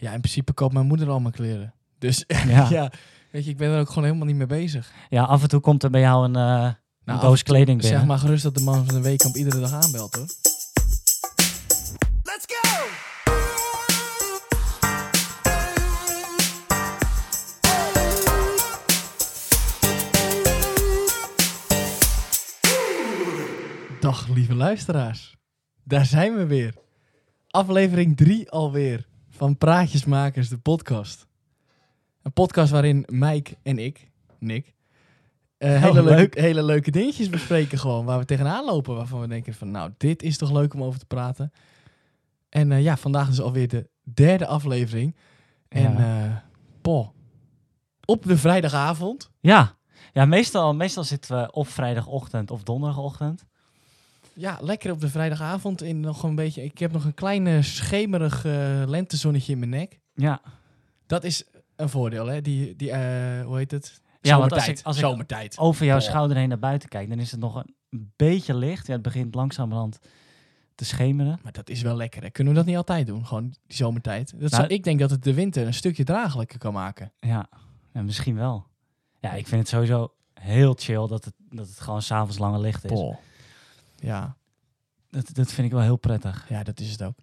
Ja, in principe koopt mijn moeder al mijn kleren. Dus Ja. ja. weet je, ik ben er ook gewoon helemaal niet mee bezig. Ja, af en toe komt er bij jou een, Nou, en toe kleding binnen. Zeg maar gerust dat de man van de weekamp iedere dag aanbelt, hoor. Let's go! Dag, lieve luisteraars. Daar zijn we weer. Aflevering 3 alweer van Praatjesmakers, de podcast. Een podcast waarin Mike en ik, Nick, eh, hele, leuk. leuke, hele leuke dingetjes bespreken gewoon. Waar we tegenaan lopen, waarvan we denken van nou, dit is toch leuk om over te praten. En eh, ja, vandaag is alweer de derde aflevering. En Ja. eh op de vrijdagavond. Ja, ja meestal, meestal zitten we op vrijdagochtend of donderdagochtend. Ja, lekker op de vrijdagavond. In nog een beetje, ik heb nog een klein eh, schemerig eh, lentezonnetje in mijn nek. Ja, Dat is een voordeel, hè? Die, die eh, hoe heet het? Ja, want als ik- als ik- Zomertijd. over jouw schouder heen naar buiten kijkt, dan is het nog een beetje licht. Ja, het begint langzamerhand te schemeren. Maar dat is wel lekker, hè? Kunnen we dat niet altijd doen? Gewoon die zomertijd. Dat Nou, zou, ik denk dat het de winter een stukje draaglijker kan maken. Ja, ja misschien wel. Ja, ik vind het sowieso heel chill dat het, dat het gewoon s'avonds langer licht is. Pol. Ja, Dat, dat vind ik wel heel prettig. ja, dat is het ook.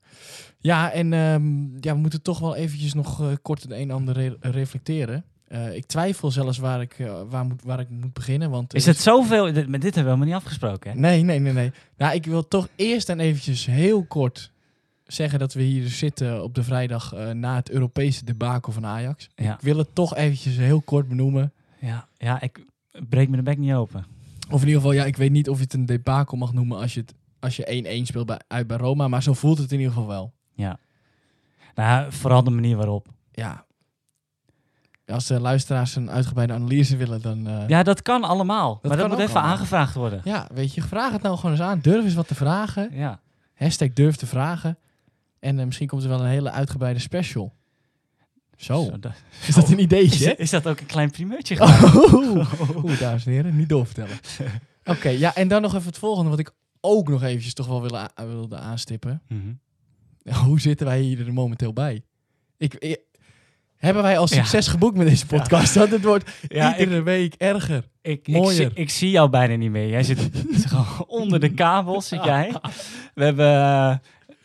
Ja, en ehm, ja, we moeten toch wel eventjes nog eh, kort het een en ander re- reflecteren. Eh, ik twijfel zelfs waar ik, eh, waar moet, waar ik moet beginnen. Want Is het zoveel? Dit, met dit hebben we helemaal niet afgesproken, hè? Nee, nee, nee, nee. Nou, ik wil toch eerst en eventjes heel kort zeggen dat we hier zitten op de vrijdag na het Europese debakel van Ajax. Ja. Ik wil het toch eventjes heel kort benoemen. Ja, ja ik breek me de bek niet open. Of in ieder geval, ja, ik weet niet of je het een debakel mag noemen als je het als je 1-1 speelt bij, uit bij Roma, maar zo voelt het in ieder geval wel. Ja. Nou, vooral de manier waarop. Ja. Als de luisteraars een uitgebreide analyse willen, dan... eh, Ja, dat kan allemaal. maar dat moet even allemaal. aangevraagd worden. ja, weet je, vraag het nou gewoon eens aan. Durf eens wat te vragen. Ja. Hashtag durf te vragen. En eh, misschien komt er wel een hele uitgebreide special. Zo, Zo, da- is dat een is, ideetje? is dat ook een klein primeurtje geworden? Oeh, Oeh, dames en heren, niet doorvertellen. Oké, ja, en dan nog even het volgende, wat ik ook nog eventjes toch wel wilde, wilde aanstippen. Mhm. Hoe zitten wij hier er momenteel bij? Ik, ik- hebben wij al Ja. succes geboekt met deze podcast? Want het wordt Ja, iedere week erger. Ik, ik, Mooier. zie, ik zie jou bijna niet meer. Jij zit gewoon onder de kabels, zit jij. We hebben eh,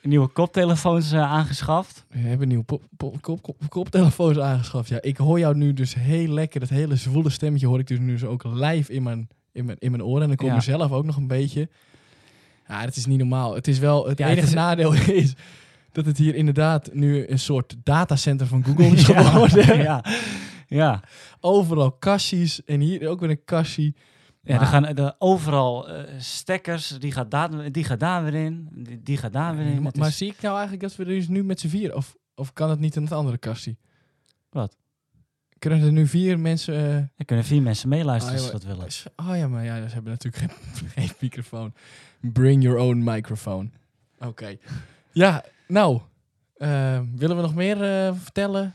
nieuwe koptelefoons eh, aangeschaft. We hebben nieuwe pop, pop- kop, kop- koptelefoons aangeschaft. Ja, ik hoor jou nu dus heel lekker. Dat hele zwoele stemmetje hoor ik dus nu zo ook live in mijn, in mijn, in mijn oren. En ik hoor Ja. mezelf ook nog een beetje. Ja, het is niet normaal. Het is wel, het Ja, het enige is- nadeel is dat het hier inderdaad nu een soort datacenter van Google is geworden. ja, ja. Overal kastjes en hier ook weer een kastje. Ja, er gaan er overal eh, stekkers, die gaat, daar, die gaat daar weer in, die, die gaat daar weer in. maar Het maar is- zie ik nou eigenlijk dat we er dus nu met z'n vier... Of, of kan het niet in het andere kastje? Wat? Kunnen er nu vier mensen... eh, er kunnen vier mensen meeluisteren Ah, als ze dat willen. Oh ja, maar ja, ze hebben natuurlijk geen, geen microfoon. Bring your own microfoon. Oké. Ja, nou. eh, willen we nog meer vertellen?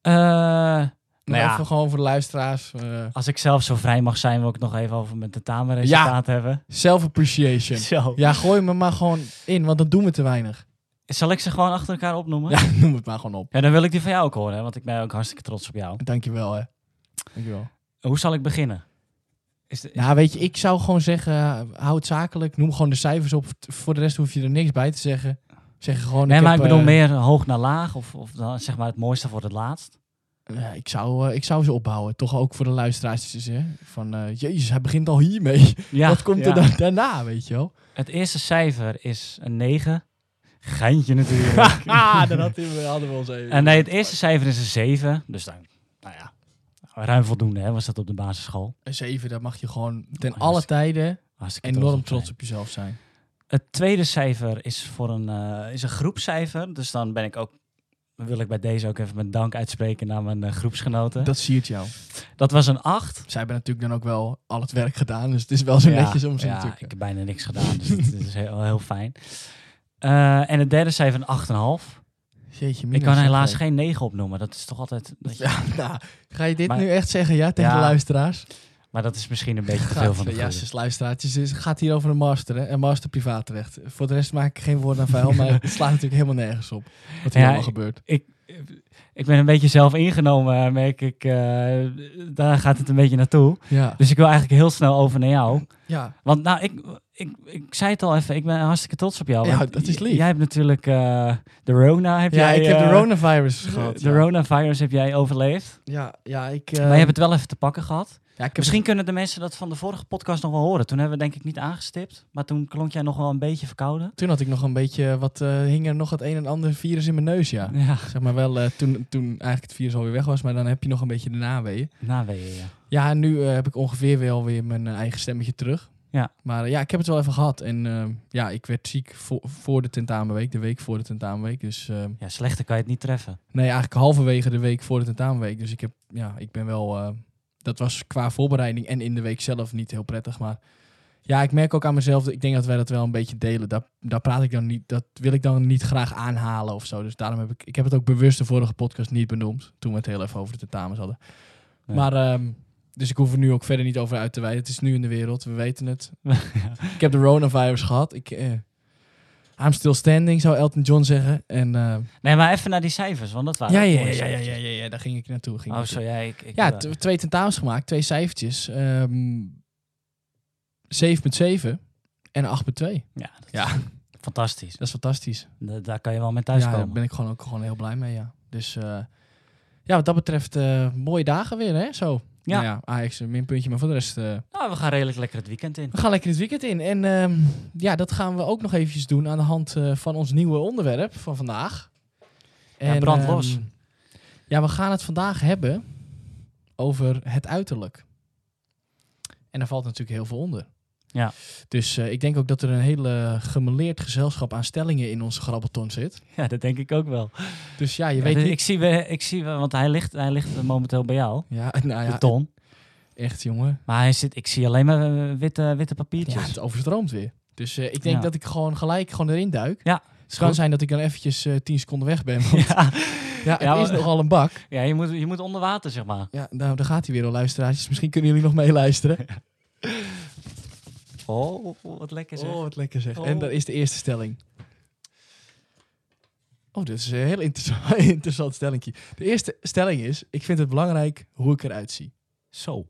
Eh, Nou, ja. Even gewoon voor de luisteraars. eh, als ik zelf zo vrij mag zijn, wil ik nog even over mijn tentamenresultaat hebben. Self-appreciation. Zo. Ja, gooi me maar gewoon in, want dat doen we te weinig. Zal ik ze gewoon achter elkaar opnoemen? Ja, noem het maar gewoon op. Ja, dan wil ik die van jou ook horen, hè, want ik ben ook hartstikke trots op jou. Dankjewel, hè. Dankjewel. Hoe zal ik beginnen? Is de, Nou, weet je, ik zou gewoon zeggen, hou het zakelijk. Noem gewoon de cijfers op. Voor de rest hoef je er niks bij te zeggen. Zeg gewoon... nee, maar ik bedoel eh, meer hoog naar laag, of, of dan zeg maar het mooiste voor het laatst. Ja, ik, zou, eh, ik zou ze opbouwen. Toch ook voor de luisteraars. Hè? Van, eh, jezus, hij begint al hiermee. Ja, Wat komt ja. er dan daarna, weet je wel? Het eerste cijfer is een 9. Geintje natuurlijk. ah, dan had hij- hadden we ons even. En nee, het eerste cijfer is een 7. Dus dan, nou ja, ruim voldoende hè, was dat op de basisschool. Een 7, daar mag je gewoon ten alle dat tijden enorm op trots op jezelf zijn. Het tweede cijfer is voor een, eh, is een groepscijfer. Dus dan ben ik ook, wil ik bij deze ook even mijn dank uitspreken naar mijn eh, groepsgenoten. Dat, Dat siert jou. was een 8. Zij hebben natuurlijk dan ook wel al het werk gedaan. Dus het is wel zo netjes om ze ja, natuurlijk... ik heb bijna niks gedaan, dus het is heel, heel fijn. Eh, en het derde cijfer een 8,5. Jeetje, Ik kan helaas geen 9 opnoemen. Dat is toch altijd... dat je- Ja, nou, ga je dit Maar- nu echt zeggen, ja, tegen Ja. de luisteraars? Maar dat is misschien een beetje te veel van de ja, goede. zes luisteraars. Het gaat hier over een master, hè? Een master privaat terecht. Voor de rest maak ik geen woord aan vuil, maar het slaat natuurlijk helemaal nergens op. Wat hier Ja, allemaal gebeurt. ik ben een beetje zelf ingenomen, merk ik. eh, daar gaat het een beetje naartoe. Ja. Dus ik wil eigenlijk heel snel over naar jou. Ja. Want nou, ik, ik, ik zei het al even, ik ben hartstikke trots op jou. Ja, dat is lief. Jij hebt natuurlijk eh, de Rona, heb Ja, jij... ik heb de eh, coronavirus de- gehad. De ja. Rona-virus heb jij overleefd. Ja, ja, ik... eh, maar je hebt het wel even te pakken gehad. Ja, ik heb Misschien kunnen de mensen dat van de vorige podcast nog wel horen. Toen hebben we denk ik niet aangestipt. Maar toen klonk jij nog wel een beetje verkouden. Toen had ik nog een beetje wat, eh, hing er nog het een en ander virus in mijn neus, ja. Ja, Zeg maar wel, eh, toen, toen eigenlijk het virus alweer weg was, maar dan heb je nog een beetje de naweeën. na weet je, ja. Ja, en nu eh, heb ik ongeveer wel weer mijn eigen stemmetje terug. Ja. Maar ja, ik heb het wel even gehad. En eh, ja, ik werd ziek voor, voor de tentamenweek, de week voor de tentamenweek. Dus eh, Ja, slechter kan je het niet treffen. nee, eigenlijk halverwege de week voor de tentamenweek. Dus ik heb, ja, ik ben wel, eh, dat was qua voorbereiding en in de week zelf niet heel prettig. Maar ja, ik merk ook aan mezelf, dat ik denk dat wij dat wel een beetje delen. Daar, daar praat ik dan niet, dat wil ik dan niet graag aanhalen of zo. Dus daarom heb ik, ik heb het ook bewust de vorige podcast niet benoemd. Toen we het heel even over de tentamens hadden. Ja. Maar, ehm, dus ik hoef er nu ook verder niet over uit te wijden. Het is nu in de wereld, we weten het. Ik heb de coronavirus gehad. Ik, eh, I'm still standing, zou Elton John zeggen. En, eh, Nee, maar even naar die cijfers, want dat waren ja, ja, ja, ja, ja, ja, ja, ja, daar ging ik naartoe. Ging Oh, zo jij. Ik, ik, Ja, twee tentamens gemaakt, twee cijfertjes. Ehm 7,7 en 8,2. ja, Ja, is fantastisch. dat is fantastisch. Da- daar kan je wel mee Ja, thuiskomen. daar ben ik gewoon ook gewoon heel blij mee, ja. Dus eh, ja, wat dat betreft eh, mooie dagen weer, hè, zo. Ja. Nou ja, Ajax een minpuntje, maar voor de rest... eh, Nou, we gaan redelijk lekker het weekend in. we gaan lekker het weekend in. En ehm, ja, dat gaan we ook nog eventjes doen aan de hand eh, van ons nieuwe onderwerp van vandaag. Ja, brand los. ehm, ja, we gaan het vandaag hebben over het uiterlijk. En daar valt natuurlijk heel veel onder. Ja. Dus eh, ik denk ook dat er een hele gemeleerd gezelschap aan stellingen in onze grabbelton zit. Ja, dat denk ik ook wel. Dus ja, je Ja, weet dus niet... ik, zie we, ik zie we, want hij ligt, hij ligt momenteel bij jou, Ja, nou de ja, ton. echt jongen. Maar hij zit, ik zie alleen maar eh, witte, witte Ja, papiertjes. het overstroomt weer. Dus eh, ik denk Ja. dat ik gewoon gelijk gewoon erin duik. Ja, Het kan zijn dat ik dan eventjes eh 10 seconden weg ben. Want Ja, ja, het Ja, is nogal een bak. ja je, moet, je moet onder water, zeg maar. Ja, nou, daar gaat hij weer al, luisteraars. Misschien kunnen jullie nog meeluisteren. Oh, wat lekker zeg. Oh, wat lekker zeg. Oh. En daar is de eerste stelling. Oh, dat is een heel interessant, interessant stellingje. De eerste stelling is, ik vind het belangrijk hoe ik eruit zie. Zo.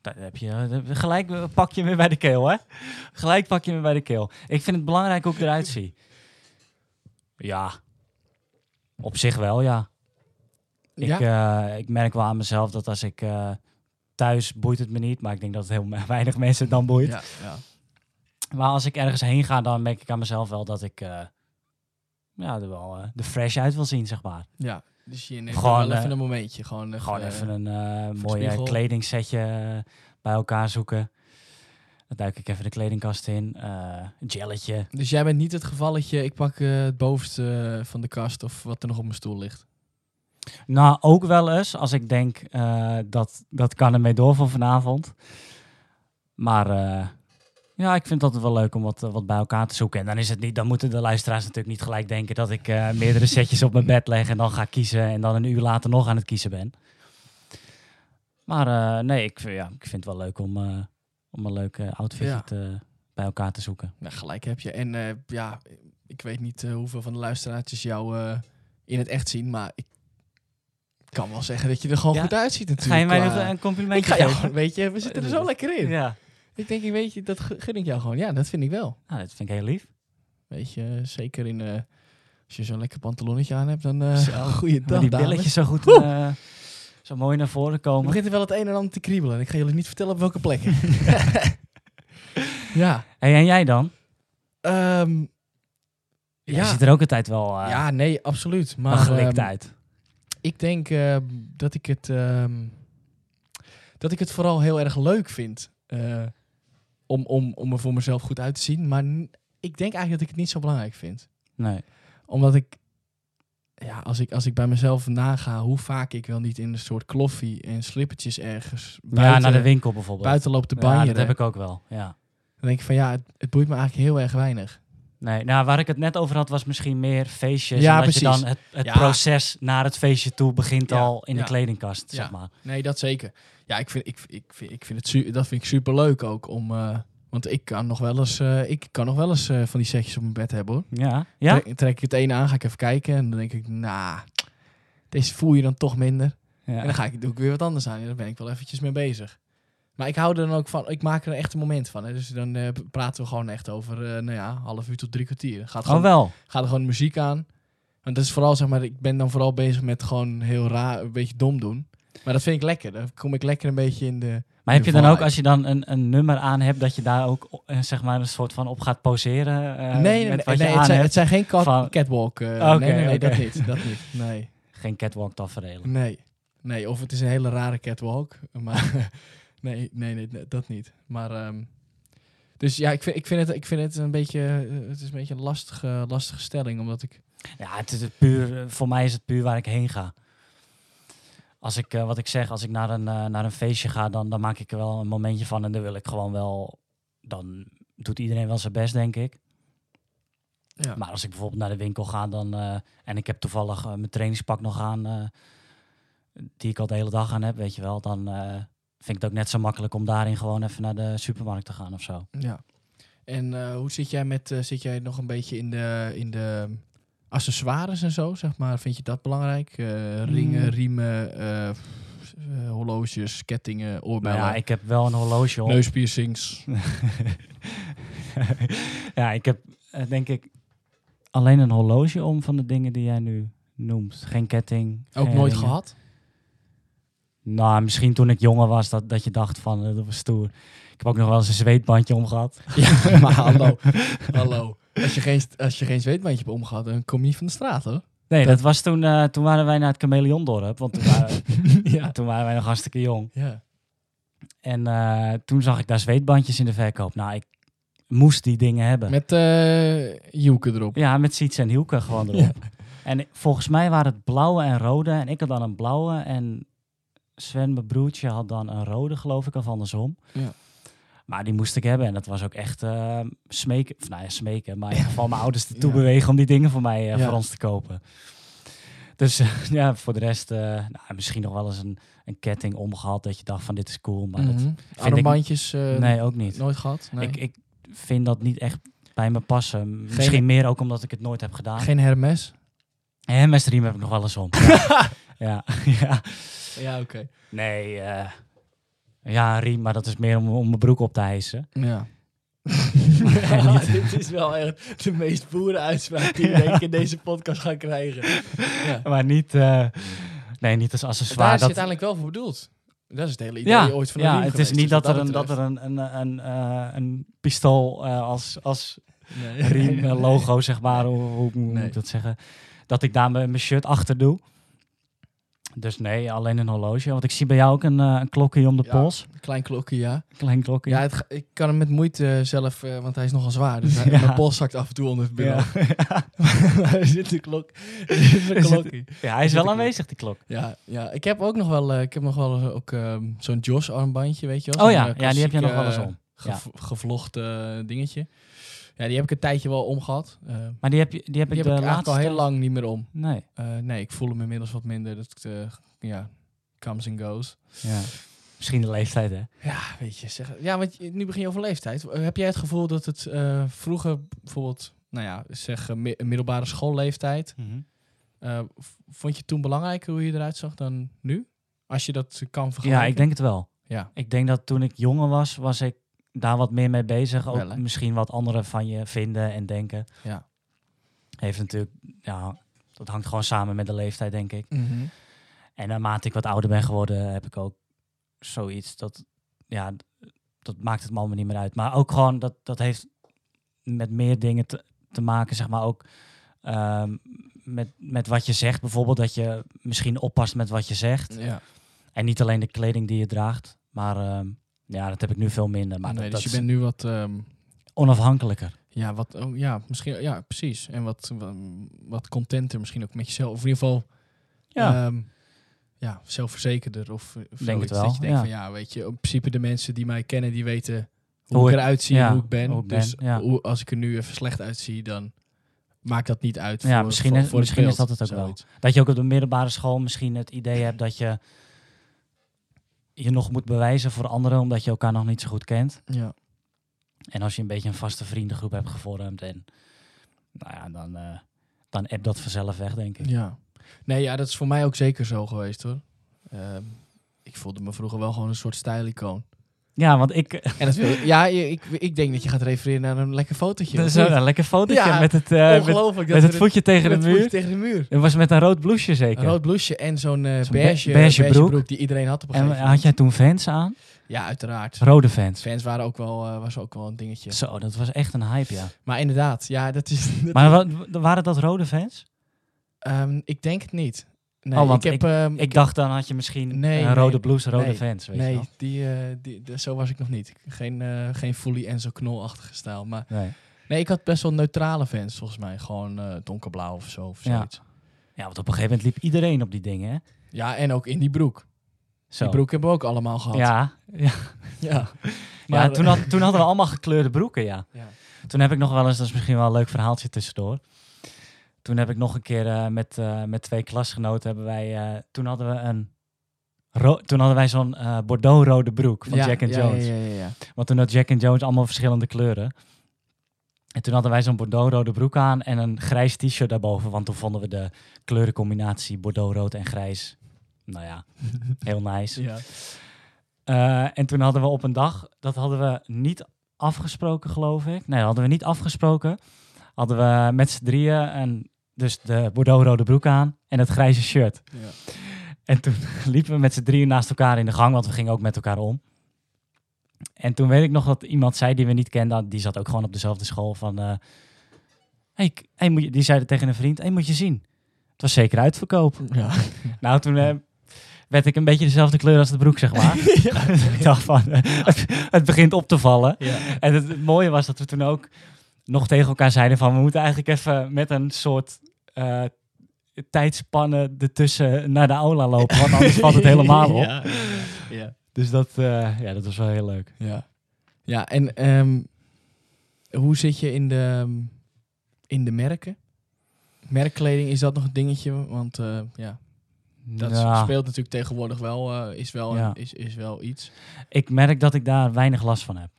Daar heb je, eh, gelijk eh, pak je me bij de keel, hè? Gelijk pak je me bij de keel. Ik vind het belangrijk hoe ik eruit zie. Ja. Op zich wel, ja. Ik, ja? eh, ik merk wel aan mezelf dat als ik thuis boeit het me niet, maar ik denk dat het heel weinig mensen dan boeit. ja, ja. Maar als ik ergens heen ga, dan merk ik aan mezelf wel dat ik eh, ja, er wel eh, de fresh uit wil zien, zeg maar. ja. Dus je neemt Gewoon, wel even eh, een momentje. Gewoon even, Gewoon eh, even een eh de mooi kledingsetje eh, bij elkaar zoeken. Dan duik ik even de kledingkast in. eh, een jelletje. Dus jij bent niet het gevalletje, ik pak eh, het bovenste van de kast of wat er nog op mijn stoel ligt. Nou, ook wel eens als ik denk eh, dat dat kan ermee door van vanavond. Maar eh, ja, ik vind het altijd wel leuk om wat, eh, wat bij elkaar te zoeken. En dan is het niet, dan moeten de luisteraars natuurlijk niet gelijk denken dat ik meerdere setjes op mijn bed leg en dan ga kiezen en dan een uur later nog aan het kiezen ben. Maar nee, ik, vind- ja, ik vind het wel leuk om, om een leuk eh, outfitje Ja. te, bij elkaar te zoeken. Nou, gelijk heb je. En ja, ik weet niet hoeveel van de luisteraars jou in het echt zien, maar ik kan wel zeggen dat je er gewoon Ja. goed uitziet natuurlijk. Ga je mij qua- nog een compliment Ik ga jou, geven? weet je, we zitten er zo lekker in. Ja, Ik denk, weet je, dat gun ik jou gewoon. Ja, dat vind ik wel. nou, dat vind ik heel lief. Weet je, zeker in, eh, als je zo'n lekker pantalonnetje aan hebt, dan uh, Zo, goeie dag, die billetjes zo goed, eh, zo mooi naar voren komen. begint er wel het een en ander te kriebelen. Ik ga jullie niet vertellen op welke plekken. ja. Hey, en jij dan? Jij ja. ziet er ook altijd wel, ja, nee, absoluut. Maar gelikt ehm, uit. Ik denk ehm, dat ik het ehm, dat ik het vooral heel erg leuk vind eh, om, om, om er voor mezelf goed uit te zien. Maar ik denk eigenlijk dat ik het niet zo belangrijk vind. Nee. Omdat ik, ja, als ik, als ik bij mezelf naga hoe vaak ik wel niet in een soort kloffie en slippertjes ergens ja, buiten, naar de winkel bijvoorbeeld. buiten loop te ja, banjeren. dat heb ik ook wel, ja. Dan denk ik van ja, het, het boeit me eigenlijk heel erg weinig. Nee, nou, waar ik het net over had, was misschien meer feestjes. Ja, je dan het, het Ja. proces naar het feestje toe begint Ja, al in ja. de kledingkast, Ja. zeg maar. Nee, dat zeker. Ja, ik vind, ik, ik, vind, ik vind het su dat vind ik super leuk ook om. eh, want ik kan nog wel eens, eh, ik kan nog wel eens eh, van die setjes op mijn bed hebben hoor. Ja? Ja? Trek, trek ik het ene aan, ga ik even kijken en dan denk ik, nou, deze voel je dan toch minder. En dan ga ik, doe ik weer wat anders aan. En daar ben ik wel eventjes mee bezig. Maar ik hou er dan ook van, ik maak er echt een moment van. Hè. Dus dan eh, praten we gewoon echt over, eh, nou ja, half uur tot drie kwartier. Gaat Oh, gewoon, wel. gaat er gewoon muziek aan. Want dat is vooral, zeg maar, ik ben dan vooral bezig met gewoon heel raar, een beetje dom doen. Maar dat vind ik lekker. Dan kom ik lekker een beetje in de... Maar heb je dan ook, als je dan een, een nummer aan hebt, dat je daar ook eh, zeg maar een soort van op gaat poseren? nee, nee, met nee, wat nee, je het, aan zijn, hebt? het zijn geen cat- van- catwalk. Oké, nee, nee, nee, dat niet. Dat niet. Nee. Geen catwalk tafereelen. Nee. Nee, of het is een hele rare catwalk. Maar nee, nee, nee, nee, dat niet. Maar ehm, dus ja, ik vind, ik vind het, ik vind het een beetje, eh, het is een beetje een lastige, lastige stelling, omdat ik. Ja, het is het puur, eh, voor mij is het puur waar ik heen ga. Als ik, eh, wat ik zeg, als ik naar een, naar een feestje ga, dan, dan maak ik er wel een momentje van. En dan wil ik gewoon wel, dan doet iedereen wel zijn best, denk ik. Ja. Maar als ik bijvoorbeeld naar de winkel ga dan, en ik heb toevallig mijn trainingspak nog aan, die ik al de hele dag aan heb, weet je wel, dan vind ik het ook net zo makkelijk om daarin gewoon even naar de supermarkt te gaan of zo. ja. En eh, hoe zit jij met, eh, zit jij nog een beetje in de, in de accessoires en zo, zeg maar? Vind je dat belangrijk? Eh, ringen, Mm. riemen, horloges, kettingen, oorbellen, ja, ik heb wel een horloge op. neuspiercings. ja, ik heb denk ik alleen een horloge om van de dingen die jij nu noemt. Geen ketting. Ook geen nooit ringen. gehad? Nou, misschien toen ik jonger was, dat, dat je dacht van, eh, dat was stoer. Ik heb ook nog wel eens een zweetbandje omgehad. Ja, maar hallo. hallo. Als je, geen, als je geen zweetbandje hebt omgehad, dan kom je niet van de straat hoor. Nee, Dat- dat, was toen, eh, toen waren wij naar het Chameleondorp, want toen waren, ja. toen waren wij nog hartstikke jong. ja. En eh, toen zag ik daar zweetbandjes in de verkoop. Nou, ik moest die dingen hebben. Met eh Joeke erop. Ja, met Siets en Hielke gewoon erop. Ja. En volgens mij waren het blauwe en rode. En ik had dan een blauwe. En Sven, mijn broertje, had dan een rode, geloof ik, of andersom. Ja. Maar die moest ik hebben. En dat was ook echt eh, smeken. Of nou ja, smeken. Maar in ieder geval mijn ouders ertoe Ja. bewegen om die dingen voor mij, eh, Ja. voor ons te kopen. Dus ja, voor de rest, eh, nou, misschien nog wel eens een, een ketting omgehad. Dat je dacht van dit is cool. Maar dat, Mhm. ik- Armbandjes eh, nee, ook niet. nooit gehad? Nee. Ik, ik vind dat niet echt bij me passen. Misschien meer ook omdat ik het nooit heb gedaan. Geen Hermes? Mijn stream heb ik nog wel eens om. ja, ja. Ja, oké. Nee, eh, ja, riem, maar dat is meer om, om mijn broek op te hijsen. Ja. dit is wel echt de meest boeren uitspraak die Ja. ik in deze podcast gaan krijgen. Ja. Maar niet, eh, nee, niet als Daar accessoire. is het Dat, uiteindelijk wel voor bedoeld. Dat is het hele idee ja, ooit van een ja riem het is niet Dus dat er, een, dat er een, een, een, eh, een pistool als, als Nee. riem, logo, zeg maar, hoe, hoe moet ik dat zeggen, dat ik daar mijn shirt achter doe. Dus nee, alleen een horloge. Want ik zie bij jou ook een, eh, een klokje om de Ja. pols. Klein klokje, ja. Klein klokje. Ja, het, ik kan hem met moeite zelf, eh, want hij is nogal zwaar. Dus hij, Ja. mijn pols zakt af en toe onder het bureau. ja. Er zit een klok. Er zit een klokje. Ja, hij is wel een aanwezig, die klok. Ja, ja, ik heb ook nog wel, eh, ik heb nog wel ook ehm, zo'n Josh armbandje, weet je wel? Oh ja, eh, ja die heb je nog wel eens om. eh, gev- Gevlochten eh, dingetje. Ja, die heb ik een tijdje wel omgehad. Eh Maar die heb, je, die heb die ik heb de ik eigenlijk laatste... al heel lang niet meer om. Nee. Eh, nee, ik voel hem inmiddels wat minder. Dat eh, ja, comes and goes. Ja. Misschien de leeftijd, hè? Ja, weet je, zeg, ja, want nu begin je over leeftijd. Heb jij het gevoel dat het vroeger bijvoorbeeld, nou ja, zeg mi- middelbare schoolleeftijd, v- vond je toen belangrijker hoe je eruit zag dan nu? Als je dat kan vergelijken. Ja, ik denk het wel. Ja, Ik denk dat toen ik jonger was, was ik daar wat meer mee bezig. Ook Wel, misschien wat anderen van je vinden en denken. ja. Heeft natuurlijk, ja, dat hangt gewoon samen met de leeftijd, denk ik. Mhm. En naarmate ik wat ouder ben geworden, heb ik ook zoiets dat, ja, dat maakt het me allemaal niet meer uit. Maar ook gewoon, dat, dat heeft met meer dingen te, te maken, zeg maar ook ehm, met, met wat je zegt. Bijvoorbeeld dat je misschien oppast met wat je zegt. Ja. En niet alleen de kleding die je draagt. Maar ehm, ja, dat heb ik nu veel minder. Maar nee, dat, dus dat je bent nu wat, ehm, onafhankelijker. ja, wat, oh, ja, misschien, ja, precies. En wat, wat, contenter misschien ook met jezelf. Of in ieder geval, Ja. ehm, ja, zelfverzekerder of, of Denk het zoiets. Dat wel, je denkt ja. van, ja, weet je, in principe de mensen die mij kennen, die weten hoe, Hoe ik eruit zie, ja, hoe ik ben. hoe ik dus ben, ja. hoe, als ik er nu even slecht uitzie, dan maakt dat niet uit Ja, voor, misschien voor, is- misschien is dat het ook wel. Dat je ook op de middelbare school misschien het idee hebt dat je je nog moet bewijzen voor anderen, omdat je elkaar nog niet zo goed kent. Ja. En als je een beetje een vaste vriendengroep hebt gevormd en nou ja, dan, eh dan app dat vanzelf weg, denk ik. Ja. Nee, ja, dat is voor mij ook zeker zo geweest hoor. Ehm, ik voelde me vroeger wel gewoon een soort stijlicoon. Ja, want ik... En dat wil, ja, ik, ik denk dat je gaat refereren naar een lekker fotootje. Niet? een lekker fotootje Ja, met het, eh, met, het voetje tegen de muur. tegen de muur. Het was met een rood blouseje zeker. Een rood blouseje en zo'n be- beige, broek. die iedereen had op een En gegeven had jij toen fans aan? Ja, uiteraard. Rode fans. Fans waren ook wel, eh, was ook wel een dingetje. Zo, dat was echt een hype, ja. Maar inderdaad, ja, dat is... dat Maar wa- waren dat rode fans? Ehm, ik denk het niet. Nee, Oh, want ik heb... ehm, Ik dacht dan had je misschien Nee, een nee. rode blouse, rode fans, weet je nee, wel. die, eh, die, de- zo was ik nog niet. Geen, eh geen fully Enzo Knol-achtige stijl. Maar Nee. nee, ik had best wel neutrale fans volgens mij. Gewoon eh, donkerblauw of zo. Of Ja. zoiets. Ja, want op een gegeven moment liep iedereen op die dingen, hè? Ja, en ook in die broek. Zo. Die broek hebben we ook allemaal gehad. Ja, ja. ja. ja toen, had, toen hadden we allemaal gekleurde broeken, ja. Ja. Toen heb ik nog wel eens, dat is misschien wel een leuk verhaaltje tussendoor. Toen heb ik nog een keer eh, met, eh, met twee klasgenoten hebben wij, eh, toen hadden we een, toen hadden wij zo'n Bordeaux-rode broek van Ja, Jack and ja, Jones. Ja, ja, ja. Want toen had Jack and Jones allemaal verschillende kleuren. En toen hadden wij zo'n Bordeaux-rode broek aan en een grijs t-shirt daarboven. Want toen vonden we de kleurencombinatie Bordeaux-rood en grijs, nou ja, heel nice. ja. En toen hadden we op een dag, dat hadden we niet afgesproken, geloof ik. Nee, dat hadden we niet afgesproken. Hadden we met z'n drieën en dus de Bordeaux-rode broek aan en het grijze shirt. Ja. En toen liepen we met z'n drieën naast elkaar in de gang, want we gingen ook met elkaar om. En toen weet ik nog dat iemand zei die we niet kenden, die zat ook gewoon op dezelfde school van... eh, hey, hey, moet je, die zeiden tegen een vriend, hey, moet je zien. Het was zeker uitverkoop. Ja. Nou, toen eh, werd ik een beetje dezelfde kleur als de broek, zeg maar. ik dacht van, eh, het, het begint op te vallen. Ja. En het, het mooie was dat we toen ook nog tegen elkaar zeiden van... we moeten eigenlijk even met een soort eh tijdspanne ertussen naar de aula lopen. Want anders valt het helemaal op. Ja, ja, Dus dat, eh, ja, dat was wel heel leuk. ja. ja en ehm, hoe zit je in de, in de merken? Merkkleding, is dat nog een dingetje? Want eh, ja, dat Ja, speelt natuurlijk tegenwoordig wel, is, wel Ja. is, is wel iets. ik merk dat ik daar weinig last van heb.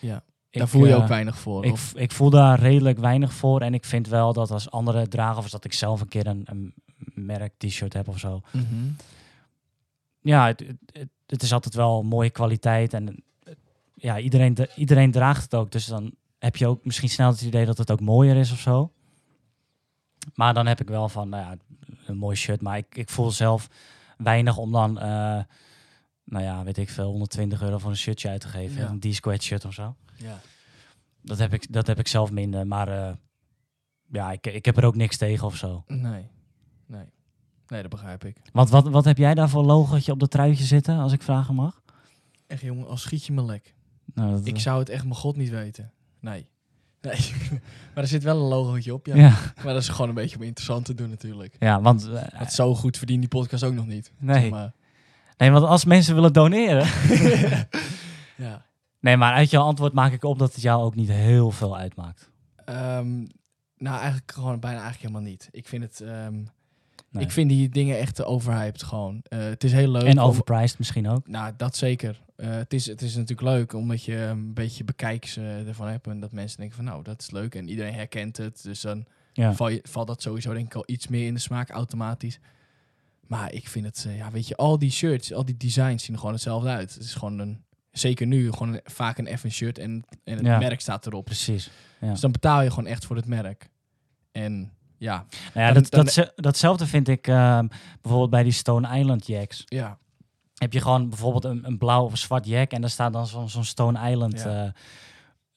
Ja. Ik, Daar voel je eh, ook weinig voor. Ik, of, ik voel daar redelijk weinig voor. En ik vind wel dat als anderen dragen... of dat ik zelf een keer een, een merk t-shirt heb of zo... Mhm. ja, het, het- is altijd wel mooie kwaliteit. En eh, ja, iedereen, de- iedereen draagt het ook. Dus dan heb je ook misschien snel het idee dat het ook mooier is of zo. Maar dan heb ik wel van, nou ja, een mooi shirt. Maar ik, ik voel zelf weinig om dan, eh, nou ja, weet ik veel, 120 euro voor een shirtje uit te geven. Ja. Een D-squared shirt of zo. Ja. Dat heb ik, dat heb ik zelf minder. Maar eh, ja, ik, ik heb er ook niks tegen of zo. Nee. Nee. Nee, dat begrijp ik. Want wat, wat heb jij daar voor logootje op dat truitje zitten, als ik vragen mag? Echt jongen, als schiet je me lek. Nou, Ik zou het echt mijn god niet weten. Nee. Nee. maar er zit wel een logootje op, ja. ja. Maar dat is gewoon een beetje om interessant te doen natuurlijk. Ja, want, eh, Want zo goed verdient die podcast ook nog niet. nee. Zeg maar. nee, want als mensen willen doneren... ja. Nee, maar uit jouw antwoord maak ik op dat het jou ook niet heel veel uitmaakt. Ehm, nou, eigenlijk gewoon bijna eigenlijk helemaal niet. Ik vind het... ehm, Nee. Ik vind die dingen echt te overhyped gewoon. Eh, het is heel leuk. en om- overpriced misschien ook. Nou, dat zeker. Eh, het, is, het is natuurlijk leuk omdat je een beetje bekijks eh, ervan hebt. En dat mensen denken van nou, dat is leuk. En iedereen herkent het. Dus dan Ja. val je, valt dat sowieso denk ik al iets meer in de smaak automatisch. Maar ik vind het, ja, weet je, al die shirts, al die designs zien er gewoon hetzelfde uit. Het is gewoon een, zeker nu, gewoon vaak een F shirt en, en het Ja. merk staat erop. Precies. Ja. Dus dan betaal je gewoon echt voor het merk. En ja, Nou ja, Dan- dat, dan- dat, datzelfde vind ik ehm, bijvoorbeeld bij die Stone Island jacks. ja, Heb je gewoon bijvoorbeeld een, een blauw of een zwart jack en daar staat dan zo'n zo'n Stone Island Ja.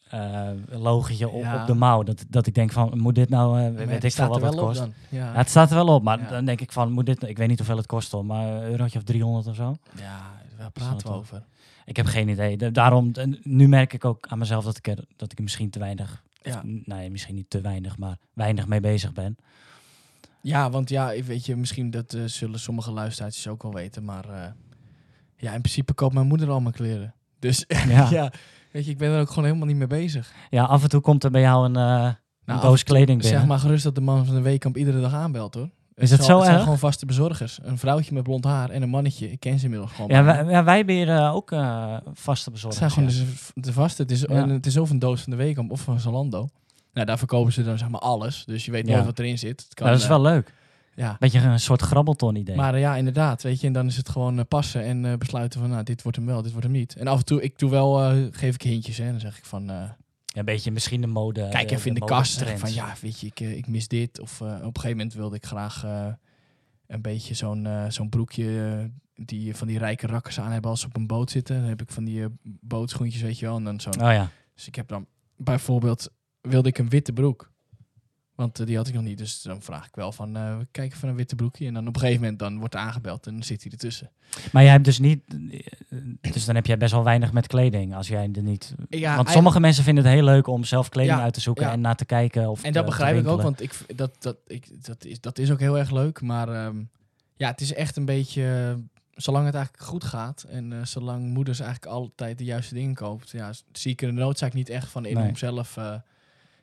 eh, eh, op, Ja. op de mouw. Dat, dat ik denk van, moet dit nou, maar weet het ik veel wat op kost. dan. Ja. Ja, het staat er wel op, maar Ja. dan denk ik van, moet dit, ik weet niet hoeveel het kost hoor, maar een eurotje of 300 of zo. ja, Zal praten het we over? Ik heb geen idee. Da- Daarom, nu merk ik ook aan mezelf dat ik er, dat ik er misschien te weinig, Ja. nee, misschien niet te weinig, maar weinig mee bezig ben. Ja, want ja, ik weet je, misschien dat eh, zullen sommige luisteraars ook wel weten, maar eh, ja, in principe koopt mijn moeder al mijn kleren. Dus ja. Ja. weet je, ik ben er ook gewoon helemaal niet mee bezig. Ja, af en toe komt er bij jou een, eh, een doos kleding. Zeg maar gerust dat de man van de weekamp iedere dag aanbelt hoor. Is het zijn- zo het zijn gewoon vaste bezorgers. Een vrouwtje met blond haar en een mannetje. Ik ken ze inmiddels gewoon. Ja, wij, ja, wij hebben eh, ook eh, vaste Het bezorgers. zijn gewoon ja. de, de vaste. Het is, Ja. en het is of een doos van de week of van Zalando. Nou, daar verkopen ze dan zeg maar alles. Dus je weet nooit wat erin zit. Het kan, Ja, dat is eh, wel leuk. ja. Beetje een soort grabbelton idee. Maar ja, inderdaad. Weet je, en dan is het gewoon passen en besluiten van, nou, dit wordt hem wel, dit wordt hem niet. En af en toe, ik doe wel, geef ik hintjes. Hè. Dan zeg ik van, een beetje misschien de mode. kijk even in de kast. Van, ja, weet je, ik, eh, ik mis dit. Of eh, op een gegeven moment wilde ik graag eh, een beetje zo'n zo'n broekje die van die rijke rakkers aan hebben als ze op een boot zitten. Dan heb ik van die bootschoentjes, weet je wel. En dan zo'n Oh ja. Dus ik heb dan bijvoorbeeld, wilde ik een witte broek. Want eh, die had ik nog niet. Dus dan vraag ik wel van, eh kijk even een witte broekje. En dan op een gegeven moment dan wordt aangebeld en dan zit hij ertussen. Maar jij hebt dus niet. eh, Dus dan heb jij best wel weinig met kleding. Als jij er niet. Ja, Want sommige mensen vinden het heel leuk om zelf kleding Ja, uit te zoeken ja. en naar te kijken. Of En dat te- te begrijp ik ook, want ik, dat, dat, ik, dat, is, dat is ook heel erg leuk. Maar ehm, ja, het is echt een beetje... Zolang het eigenlijk goed gaat en zolang moeders eigenlijk altijd de juiste dingen koopt, ja, zie ik er de noodzaak niet echt van in Nee. om zelf...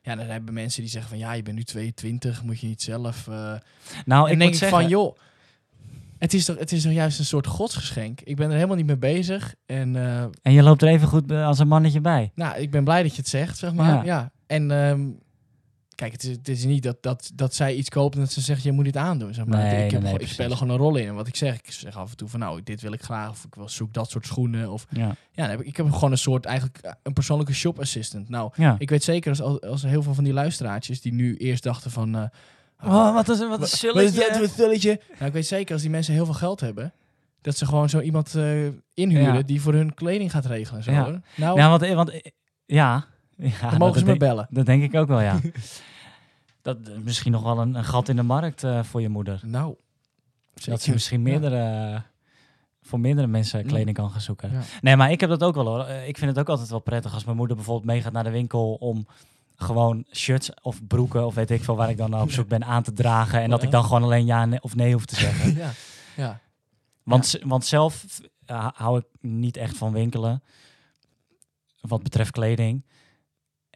eh, ja, dan hebben mensen die zeggen van ja, je bent nu 22, moet je niet zelf... eh, Nou, en ik denk moet ik zeggen. van, joh, het is, toch, het is toch juist een soort godsgeschenk. Ik ben er helemaal niet mee bezig. En eh, En je loopt er even goed bij- als een mannetje bij. nou, ik ben blij dat je het zegt, zeg maar. Ja. Ja. En ehm, kijk, het is, het is niet dat, dat, dat zij iets koopt en dat ze zegt, je moet dit aandoen. Zeg maar. Nee, ik, heb, nee, ik speel er gewoon een rol in. En wat ik zeg, ik zeg af en toe van, nou, dit wil ik graag. Of ik wil zoek dat soort schoenen. Of, Ja. heb ik, ik heb gewoon een soort, eigenlijk eh, een persoonlijke shop assistant. Nou, ja. ik weet zeker als, als, heel veel van die luisteraartjes die nu eerst dachten van... eh, Oh, wat is, wat Wa- een Wat is dat? Nou, ik weet zeker als die mensen heel veel geld hebben, dat ze gewoon zo iemand eh, inhuren Ja. die voor hun kleding gaat regelen. en Zo, Ja. Nou, Ja, want, want ja. Ja dan mogen ze me bellen. Dat denk ik ook wel, ja. dat is misschien nog wel een, een gat in de markt eh, voor je moeder. Nou, Dat ze misschien meerdere, eh, voor meerdere mensen Ja. kleding kan gaan zoeken. Ja. Nee, maar ik heb dat ook wel hoor. Eh, Ik vind het ook altijd wel prettig als mijn moeder bijvoorbeeld meegaat naar de winkel om gewoon shirts of broeken of weet ik veel waar ik dan op zoek ben aan te dragen. En dat ik dan gewoon alleen ja of nee hoef te zeggen. ja. ja. Want, want zelf eh, hou ik niet echt van winkelen. Wat betreft kleding.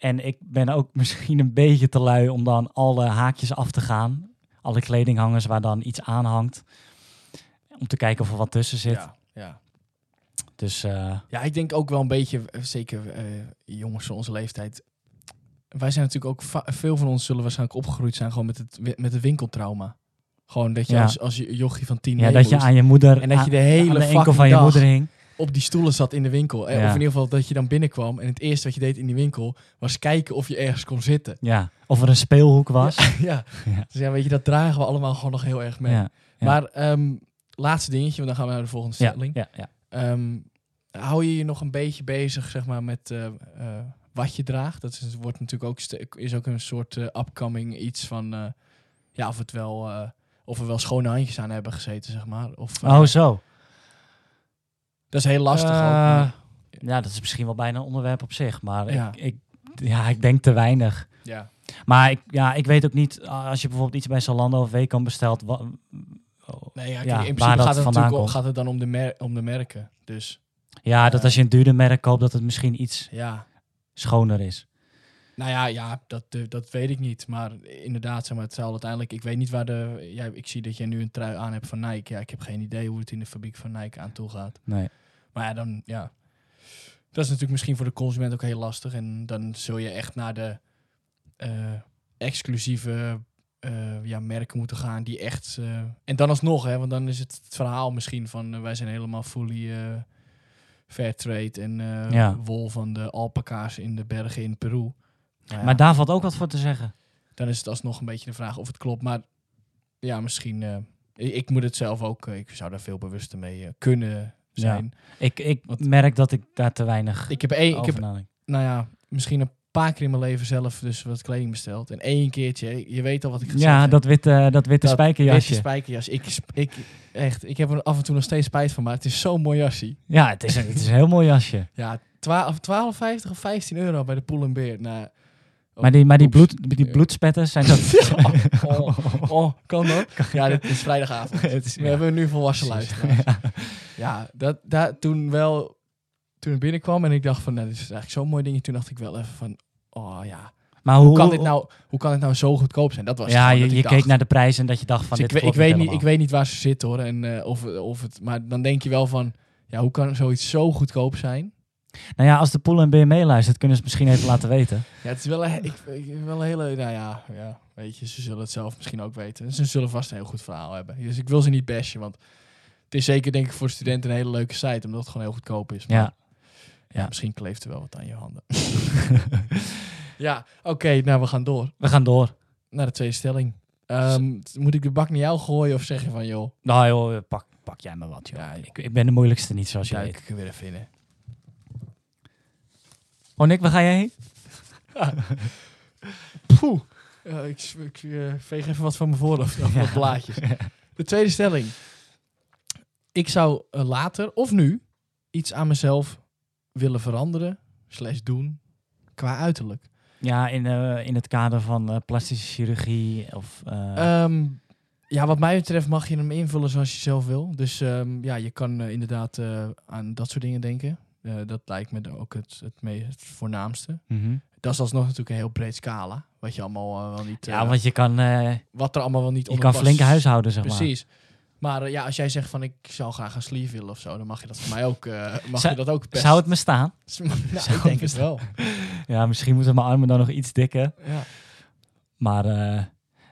En ik ben ook misschien een beetje te lui om dan alle haakjes af te gaan. Alle kledinghangers waar dan iets aan hangt. Om te kijken of er wat tussen zit. Ja, ja. Dus eh, ja, ik denk ook wel een beetje, eh, zeker eh, jongens van onze leeftijd. Wij zijn natuurlijk ook, veel van ons zullen waarschijnlijk opgegroeid zijn gewoon met het, met het winkeltrauma. Gewoon dat je Ja. als, als je jochie van tien ja, dat je moest aan je moeder en dat je de hele aan de enkel van je moeder hing. Op die stoelen zat in de winkel. Eh, Ja. Of in ieder geval dat je dan binnenkwam en het eerste wat je deed in die winkel was kijken of je ergens kon zitten. Ja, of er een speelhoek was. ja. Ja. Dus ja, weet je, dat dragen we allemaal gewoon nog heel erg mee. Maar ehm, laatste dingetje, want dan gaan we naar de volgende stelling. ja, ja. Ehm, hou je je nog een beetje bezig, zeg maar, met eh, eh, wat je draagt? Dat is, wordt natuurlijk ook, is ook een soort upcoming iets van, ja, of het wel, of er wel schone handjes aan hebben gezeten, zeg maar. Of, Oh, zo. Dat is heel lastig ook. Eh, ja, dat is misschien wel bijna een onderwerp op zich. Maar Ja. ik, ik, ja, ik denk te weinig. ja. Maar ik, ja, ik weet ook niet, als je bijvoorbeeld iets bij Zalando of Weekamp bestelt, Nee, ja, kijk, Ja, in waar principe dat gaat het, vandaan natuurlijk, komt. gaat het dan om de, mer om de merken. Dus ja, dat Eh. als je een duurder merk koopt, dat het misschien iets ja, schoner is. Nou ja, ja dat, eh, dat weet ik niet. Maar inderdaad, zeg maar, het zal uiteindelijk... Ik weet niet waar de... Ja, ik zie dat jij nu een trui aan hebt van Nike. Ja, ik heb geen idee hoe het in de fabriek van Nike aan toe gaat. Nee. Maar ja, dan, ja. Dat is natuurlijk misschien voor de consument ook heel lastig. En dan zul je echt naar de eh, exclusieve eh, ja, merken moeten gaan die echt... en dan alsnog, hè, want dan is het het verhaal misschien van... wij zijn helemaal fully fair trade en Ja. wol van de alpaca's in de bergen in Peru. Ja, Maar daar valt ook wat voor te zeggen. dan is het alsnog een beetje de vraag of het klopt. Maar ja, misschien... eh, ik, ik moet het zelf ook... eh, ik zou daar veel bewuster mee eh, kunnen zijn. Ik, ik Wat- merk dat ik daar te weinig Ik heb één... Ik heb nou ja, misschien een paar keer in mijn leven zelf dus wat kleding besteld. En één keertje, je weet al wat ik ga Ja, dat witte, dat witte Dat spijkerjasje. witte spijkerjas. Ik, ik, echt, ik heb er af en toe nog steeds spijt van, maar het is zo'n mooi jasje. ja, het is, een, het is een heel mooi jasje. Ja, 12, 12,50 of 15 euro bij de Poel en Beer. Nou, Maar die, maar die, bloed, die bloedspetten zijn dat... oh, oh, kan dat? Ja, dit is vrijdagavond. Het is- We hebben nu volwassen luisteraars. Ja, dat, dat, toen wel, toen ik binnenkwam en ik dacht van, nou, dit is eigenlijk zo'n mooi ding. Toen dacht ik wel even van, oh ja, Maar hoe, kan dit nou, hoe kan dit nou zo goedkoop zijn? Dat was ja, je, keek naar de prijs en dat je dacht van Dus dit ik, ik, weet niet, ik weet niet waar ze zitten hoor. En, eh, of, of het, maar dan denk je wel van, ja, hoe kan zoiets zo goedkoop zijn? Nou ja, als de Pool en BME luistert, kunnen ze het misschien even laten weten. Ja, het is wel een, ik, wel een hele, nou ja, ja, weet je, ze zullen het zelf misschien ook weten. Ze zullen vast een heel goed verhaal hebben. Dus ik wil ze niet bashen, want het is zeker denk ik voor studenten een hele leuke site, omdat het gewoon heel goedkoop is. Maar Ja. ja, misschien kleeft er wel wat aan je handen. ja, oké, nou we gaan door We gaan door. naar de tweede stelling. Ehm, moet ik de bak naar jou gooien of zeg je van, joh, Nou joh, pak, pak jij maar wat joh. Ja, ik, ik ben de moeilijkste niet, zoals duik weet. ik er weer even in. Oh Nick, waar ga jij heen? Poeh. Ja, ik ik eh, veeg even wat van mijn voorhoofd af, wat blaadjes. De tweede stelling. Ik zou eh, later of nu iets aan mezelf willen veranderen, slash doen, qua uiterlijk. Ja, in, eh, in het kader van plastische chirurgie of... eh, Ehm, ja, wat mij betreft mag je hem invullen zoals je zelf wil. Dus ehm, ja, je kan inderdaad aan dat soort dingen denken. Eh, dat lijkt me ook het, het, me- het voornaamste. mhm. Dat is alsnog natuurlijk een heel breed scala. Wat je allemaal eh, wel niet... Ja, eh, want je kan, wat er allemaal wel niet je kan past. flink huishouden, zeg maar. Precies. Maar ja, als jij zegt van ik zou graag een sleeve willen of zo, dan mag je dat voor mij ook. mag Zou- je dat ook best. Zou het me staan? nou, zou ik denk het het wel. Ja, misschien moeten mijn armen dan nog iets dikker. Ja. Maar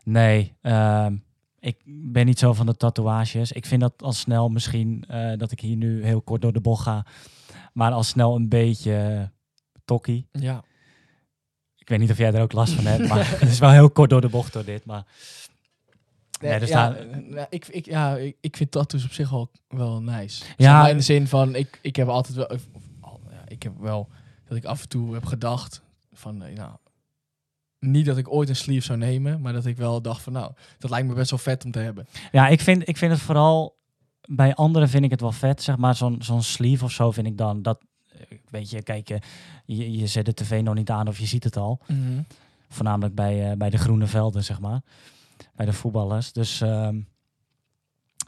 nee, ehm, ik ben niet zo van de tatoeages. Ik vind dat al snel misschien dat ik hier nu heel kort door de bocht ga. Maar al snel een beetje eh, tokkie. ja. Ik weet niet of jij er ook last van hebt, maar het is wel heel kort door de bocht door dit. Maar Nee, er ja, eh, nou, ik, ik, ja, ik, ik vind tattoos op zich wel, wel nice. Ja. In de zin van, ik, ik heb altijd wel, of, ja, ik heb wel, dat ik af en toe heb gedacht van, eh, nou, niet dat ik ooit een sleeve zou nemen, maar dat ik wel dacht van, nou, dat lijkt me best wel vet om te hebben. ja, ik vind, ik vind het vooral bij anderen vind ik het wel vet. Zeg maar zo'n zo'n sleeve of zo vind ik dan dat. eh, Weet je, kijk, je, je, je zet de tv nog niet aan of je ziet het al. Voornamelijk bij, eh, bij de groene velden, zeg maar. Bij de voetballers. Dus ehm,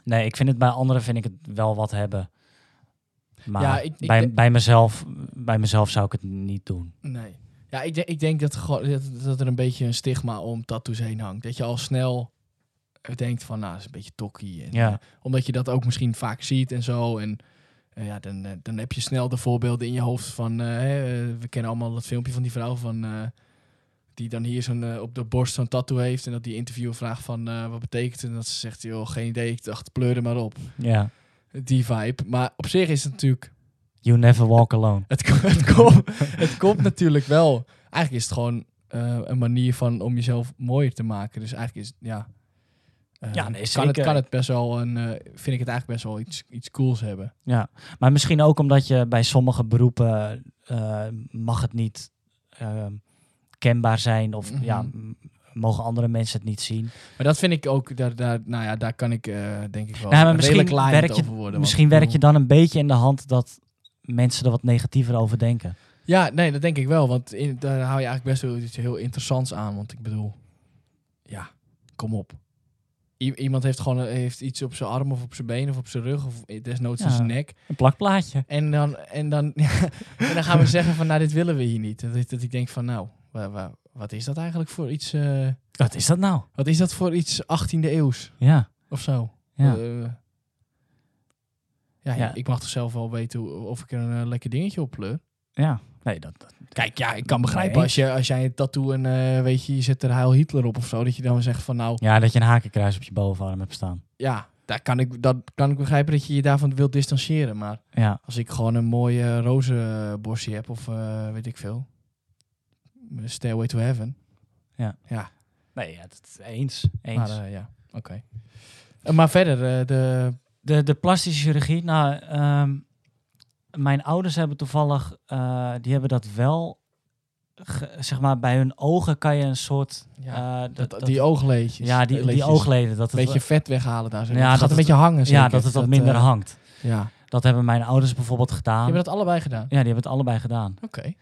nee, ik vind het bij anderen vind ik het wel wat hebben. Maar Ja, ik- ik bij, bij, mezelf, bij mezelf zou ik het niet doen. Nee. Ja, ik, denk ik denk dat, dat, er een beetje een stigma om tattoos heen hangt. Dat je al snel eh, denkt van, nou, dat is een beetje tokkie. En, Ja. eh, omdat je dat ook misschien vaak ziet en zo. En eh, ja, dan, eh, dan heb je snel de voorbeelden in je hoofd van... we kennen allemaal dat filmpje van die vrouw van... die dan hier zo'n op de borst zo'n tattoo heeft. En dat die interviewer vraagt van, wat betekent het? En dat ze zegt, joh, geen idee. Ik dacht, pleur er maar op. Ja. Die vibe. Maar op zich is het natuurlijk... You never walk alone. Het, het, komt, het komt natuurlijk wel. Eigenlijk is het gewoon een manier van om jezelf mooier te maken. Dus eigenlijk is ja. Eh, Ja, nee, kan, het, kan het best wel een. eh, vind ik het eigenlijk best wel iets, iets cools hebben. Ja, maar misschien ook omdat je bij sommige beroepen eh, mag het niet ehm, kenbaar zijn of Mhm. ja, mogen andere mensen het niet zien. Maar dat vind ik ook. Daar, daar, nou ja, daar kan ik eh, denk ik wel. Nou, maar misschien werk je- over worden. misschien werk je dan een beetje in de hand dat mensen er wat negatiever over denken. Ja, nee, dat denk ik wel. Want in, daar hou je eigenlijk best wel iets heel interessants aan. Want ik bedoel, ja, kom op. I- iemand heeft gewoon eh, heeft iets op zijn arm of op zijn been of op zijn rug of desnoods Ja. zijn nek. Een plakplaatje. En dan, en dan, en dan gaan we zeggen van, nou, dit willen we hier niet. Dat, ik- dat ik denk van, nou, wa- wa- wat is dat eigenlijk voor iets? eh, Wat is dat nou? wat is dat voor iets 18e eeuws Ja, of zo? ja. Eh, ja, Ja. ik mag toch zelf wel weten of ik er een lekker dingetje op pleur. ja. Nee, dat, dat- Kijk, ja, ik kan Nee. begrijpen als, je, als jij een tattoo en eh, weet je, je zet er Heil Hitler op of zo, dat je dan zegt van, nou, ja, dat je een hakenkruis op je bovenarm hebt staan. ja, daar kan ik, dat kan ik begrijpen dat je je daarvan wilt distancieren. Maar Ja, als ik gewoon een mooie roze borstje heb of eh, weet ik veel, Stairway to Heaven. Ja. Ja, nee, ja, dat, eens. eens. Maar eh, ja, oké. Maar verder, de... De, de plastische chirurgie, nou, ehm, mijn ouders hebben toevallig, eh, die hebben dat wel, ge- zeg maar, bij hun ogen kan je een soort, Ja, eh, dat, die oogleden. ja, die, die oogleden, dat Een het, beetje vet weghalen daar. Zo. Ja, het dat gaat een het- beetje hangen. ja, dat het wat minder eh, hangt. Ja. Dat hebben mijn ouders bijvoorbeeld gedaan. Je hebt dat allebei gedaan? Ja, die hebben het allebei gedaan. Oké.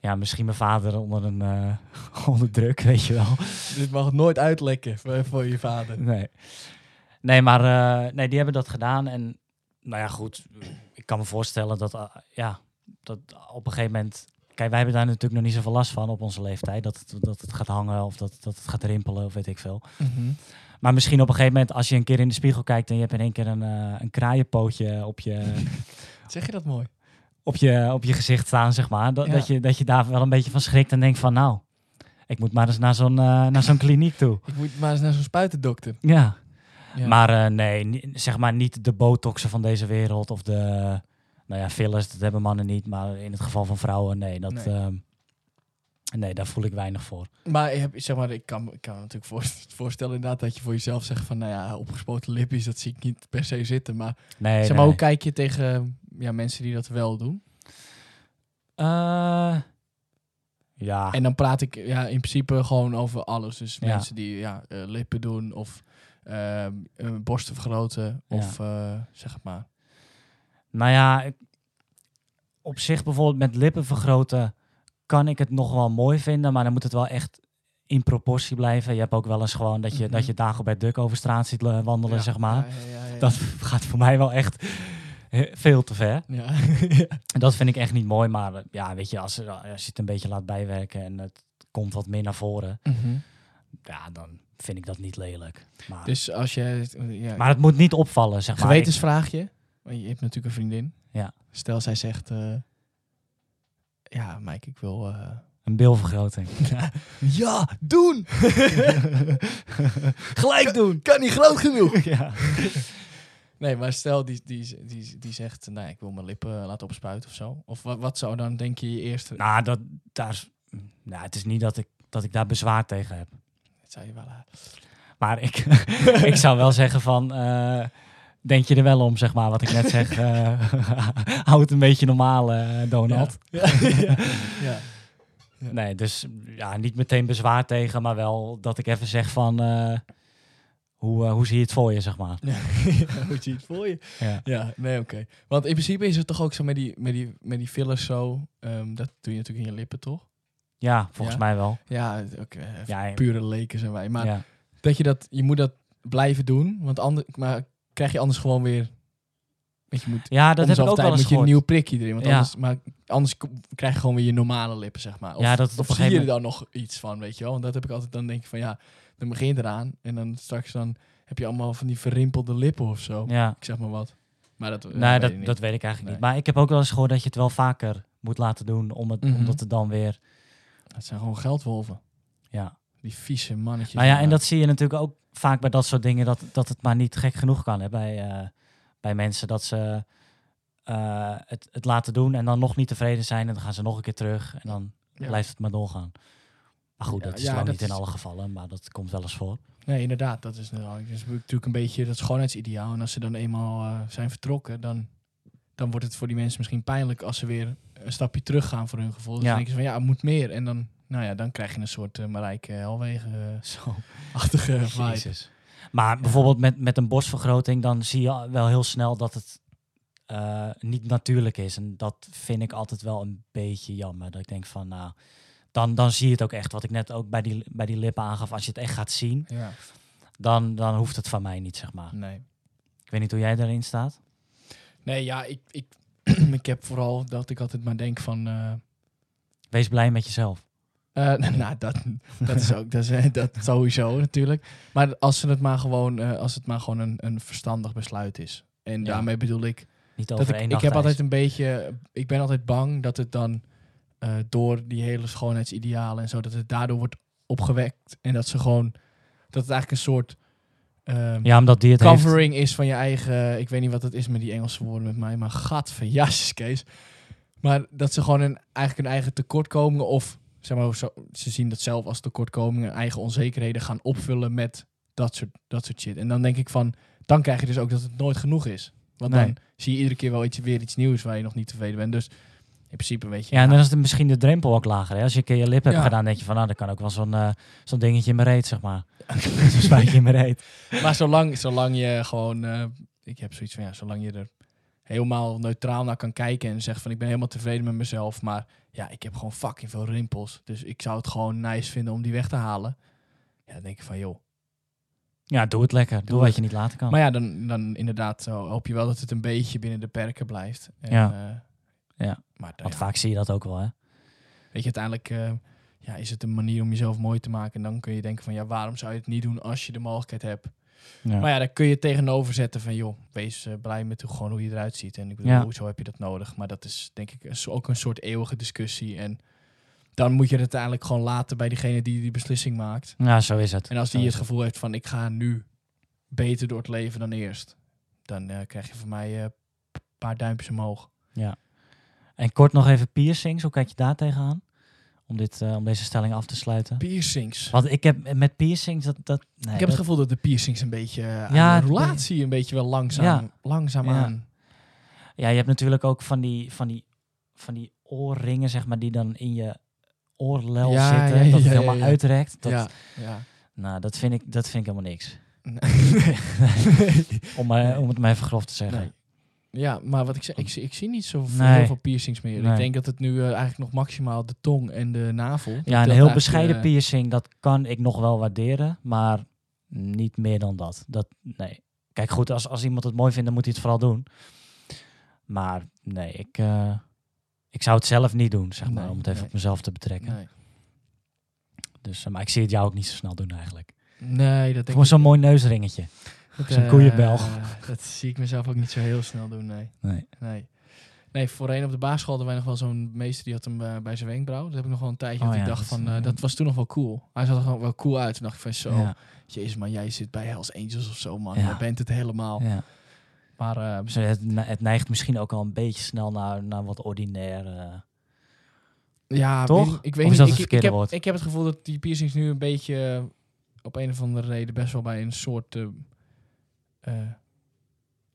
Ja, misschien mijn vader onder een eh, onder druk, weet je wel. Dit mag nooit uitlekken voor, voor je vader. Nee. Nee, maar eh, nee, die hebben dat gedaan. En nou ja, goed. Kan me voorstellen dat, eh, ja, dat op een gegeven moment kijk, wij hebben daar natuurlijk nog niet zoveel last van op onze leeftijd. Dat het, dat het gaat hangen of dat, dat het gaat rimpelen of weet ik veel. Mhm. Maar misschien op een gegeven moment, als je een keer in de spiegel kijkt en je hebt in één keer een, eh, een kraaienpootje op je, Zeg je dat mooi? op, je, op je gezicht staan, zeg maar. Dat, Ja. dat, je, dat je daar wel een beetje van schrikt en denkt van, nou, ik moet maar eens naar zo'n eh, naar zo'n kliniek toe. Ik moet maar eens naar zo'n spuitendokter. Ja. Ja. Maar eh, nee, zeg maar niet de botoxen van deze wereld of de, nou ja, fillers, dat hebben mannen niet. Maar in het geval van vrouwen, nee, dat, Nee. ehm, nee, daar voel ik weinig voor. Maar, je hebt- zeg maar ik, kan, ik kan me natuurlijk voor, voorstellen inderdaad dat je voor jezelf zegt van, nou ja, opgespoten lippies, dat zie ik niet per se zitten. Maar, Nee, zeg maar nee. hoe kijk je tegen ja, mensen die dat wel doen? Eh, ja, En dan praat ik ja, in principe gewoon over alles. Dus Ja. mensen die ja, eh, lippen doen of borsten vergroten of eh, zeg het maar. nou ja, ik- op zich bijvoorbeeld met lippen vergroten kan ik het nog wel mooi vinden, maar dan moet het wel echt in proportie blijven. Je hebt ook wel eens gewoon dat je, Mhm. dat je Dagobert Duck over straat ziet eh, wandelen, Ja, zeg maar. Ja, ja. Dat gaat voor mij wel echt veel te ver. Dat vind ik echt niet mooi, maar eh, ja, weet je, als, als je het een beetje laat bijwerken en het komt wat meer naar voren, Mhm. ja, dan vind ik dat niet lelijk. Maar, Dus als je... Ja, maar het moet niet opvallen, zeg maar. Gewetensvraagje. Je hebt natuurlijk een vriendin. Ja. Stel, zij zegt... eh, ja, Mike, ik wil... eh, een bilvergroting. ja, doen! Gelijk doen! kan niet groot genoeg! ja. Nee, maar stel die, die, die, die zegt, nou, ik wil mijn lippen laten opspuiten of zo. Of wat, wat zou dan, denk je, je eerste... Nou, dat, daar, nou, het is niet dat ik, dat ik daar bezwaar tegen heb. Dat zou je wel... eh, Maar ik, ik zou wel zeggen van, eh, denk je er wel om, zeg maar, wat ik net zeg. eh hou het een beetje normaal, eh, Donald. Ja. ja. ja. Nee, dus ja, niet meteen bezwaar tegen, maar wel dat ik even zeg van, hoe, hoe zie je het voor je, zeg maar. Ja, hoe zie je het voor je? Ja. Ja, nee, oké. Want in principe is het toch ook zo met die, met die, met die fillers zo... ehm, dat doe je natuurlijk in je lippen, toch? Ja, volgens Ja? mij wel. Ja, pure leken zijn wij. Maar ja. dat je dat... Je moet dat blijven doen. Want anders... Maar krijg je anders gewoon weer... Weet je, moet... ja, dat heb ik ook wel tijd eens moet je een nieuw prikje erin. Want Ja. anders, maar anders krijg je gewoon weer je normale lippen, zeg maar. Of, Ja, dat of op zie je er gegeven dan nog iets van, weet je wel? Want dat heb ik altijd dan denk ik van ja, dan begin je eraan. En dan straks dan heb je allemaal van die verrimpelde lippen of zo. Ja, Ik zeg maar wat. Maar dat, nee, weet ik dat, niet. dat weet ik eigenlijk niet. Nee. Maar ik heb ook wel eens gehoord dat je het wel vaker moet laten doen, om het, Mhm. omdat het dan weer, Dat zijn gewoon geldwolven. ja. Die vieze mannetjes. Nou ja, en dat zie je natuurlijk ook vaak bij dat soort dingen, dat, dat het maar niet gek genoeg kan hè, bij, eh, bij mensen. Dat ze eh, het, het laten doen en dan nog niet tevreden zijn en dan gaan ze nog een keer terug en dan Ja. blijft het maar doorgaan. Maar goed, Ja, dat is ja, lang dat niet in alle gevallen, maar dat komt wel eens voor. Nee, inderdaad. Dat is, nou, dat is natuurlijk een beetje dat schoonheidsideaal. En als ze dan eenmaal eh, zijn vertrokken, dan, dan wordt het voor die mensen misschien pijnlijk als ze weer een stapje terug gaan voor hun gevoel. Dus Ja. dan denken ze van ja, het moet meer. En dan, nou ja, dan krijg je een soort uh, Marijke Helwegen-achtige Zo. vibe. Maar bijvoorbeeld met, met een borstvergroting, dan zie je wel heel snel dat het eh, niet natuurlijk is. En dat vind ik altijd wel een beetje jammer. Dat ik denk van, nou, dan, dan zie je het ook echt. Wat ik net ook bij die, bij die lippen aangaf. Als je het echt gaat zien, Ja, dan, dan hoeft het van mij niet, zeg maar. nee. Ik weet niet hoe jij daarin staat. Nee, ja, ik, ik, ik heb vooral dat ik altijd maar denk van... eh, Wees blij met jezelf. eh, nou, dat, dat is ook dat, is, eh, dat sowieso natuurlijk. Maar als ze het maar gewoon, als het maar gewoon een, een verstandig besluit is. En Ja. daarmee bedoel ik Niet over ik, één ik nacht heb altijd een beetje, ik ben altijd bang dat het dan door die hele schoonheidsidealen en zo, dat het daardoor wordt opgewekt en dat ze gewoon, dat het eigenlijk een soort ehm, Ja, omdat die het heeft. covering is van je eigen, ik weet niet wat het is met die Engelse woorden met mij, maar gadverjasjes Kees. Maar dat ze gewoon een, eigenlijk hun eigen tekortkomingen of zeg maar, zo, ze zien dat zelf als tekortkomingen, eigen onzekerheden gaan opvullen met dat soort, dat soort shit. En dan denk ik van, dan krijg je dus ook dat het nooit genoeg is. Want Nee. dan zie je iedere keer wel iets, weer iets nieuws waar je nog niet tevreden bent. Dus in principe weet je. Ja, en dan is het misschien de drempel ook lager. Hè? Als je een keer je lip hebt Ja. gedaan, denk je van, nou, dan kan ook wel zo'n eh, zo'n dingetje in mijn reet, zeg maar. zo'n spuitje in mijn reet. Maar zolang, zolang je gewoon, eh, ik heb zoiets van ja, zolang je er helemaal neutraal naar kan kijken en zegt van ik ben helemaal tevreden met mezelf, maar ja, ik heb gewoon fucking veel rimpels, dus ik zou het gewoon nice vinden om die weg te halen. Ja, dan denk ik van joh. Ja, doe het lekker. Doe, Doe wat het. je niet laten kan. Maar ja, dan, dan inderdaad zo hoop je wel dat het een beetje binnen de perken blijft. En, Ja. eh, Ja. Maar dan, Want ja. vaak zie je dat ook wel, hè. weet je, uiteindelijk eh, ja, is het een manier om jezelf mooi te maken. En dan kun je denken van, ja, waarom zou je het niet doen als je de mogelijkheid hebt? Ja. Maar ja, dan kun je tegenover zetten van, joh, wees eh, blij met hoe, gewoon hoe je eruit ziet. En ik bedoel, Ja. hoezo heb je dat nodig? Maar dat is denk ik ook een soort eeuwige discussie. En dan moet je het uiteindelijk gewoon laten bij diegene die die beslissing maakt. ja, zo is het. En als die het gevoel heeft van, ik ga nu beter door het leven dan eerst. Dan eh, krijg je van mij eh, een paar duimpjes omhoog. En kort nog even piercings. Hoe kijk je daar tegenaan? Om, dit, eh, om deze stelling af te sluiten. Piercings. Want ik heb met piercings dat... dat nee, ik heb dat- het gevoel dat de piercings een beetje eh, aan Ja, de relatie een beetje wel langzaam, Ja. langzaam Ja. aan. Ja, je hebt natuurlijk ook van die, van die, van die oorringen, zeg maar, die dan in je oorlel zitten. dat het helemaal uitrekt. Dat, ja, ja. Nou, dat vind, ik, dat vind ik helemaal niks. Nee. Om, Nee. om het maar even grof te zeggen. Nee. Ja, maar wat ik zeg, ik, zie- ik zie niet zo veel, Nee. heel veel piercings meer. Nee. Ik denk dat het nu eh, eigenlijk nog maximaal de tong en de navel. Ja, een heel bescheiden eh, piercing, dat kan ik nog wel waarderen. Maar niet meer dan dat. dat nee. Kijk, goed, als, als iemand het mooi vindt, dan moet hij het vooral doen. Maar nee, ik, eh, ik zou het zelf niet doen, zeg maar. Nee, om het even op mezelf te betrekken. Nee. Dus, maar ik zie het jou ook niet zo snel doen eigenlijk. nee, dat denk Gewoon zo'n mooi neusringetje. Zo'n eh, koeienbel. Dat zie ik mezelf ook niet zo heel snel doen, nee. Nee. Nee. Nee, voorheen op de basisschool hadden wij nog wel zo'n meester die had hem eh, bij zijn wenkbrauw. Dat heb ik nog wel een tijdje. Oh dat ik ja, dacht dat- van, eh, dat was toen nog wel cool. Hij zag er gewoon wel cool uit. Toen dacht ik van zo, Ja, jezus, maar jij zit bij Hells Angels of zo, man. Ja. Jij bent het helemaal. ja. Maar eh, Dus het, ne- het neigt misschien ook al een beetje snel naar, naar wat ordinair. eh. ja, Toch? ik- ik Of weet is niet. dat ik, het ik, heb, woord? ik heb het gevoel dat die piercings nu een beetje eh, op een of andere reden best wel bij een soort... eh,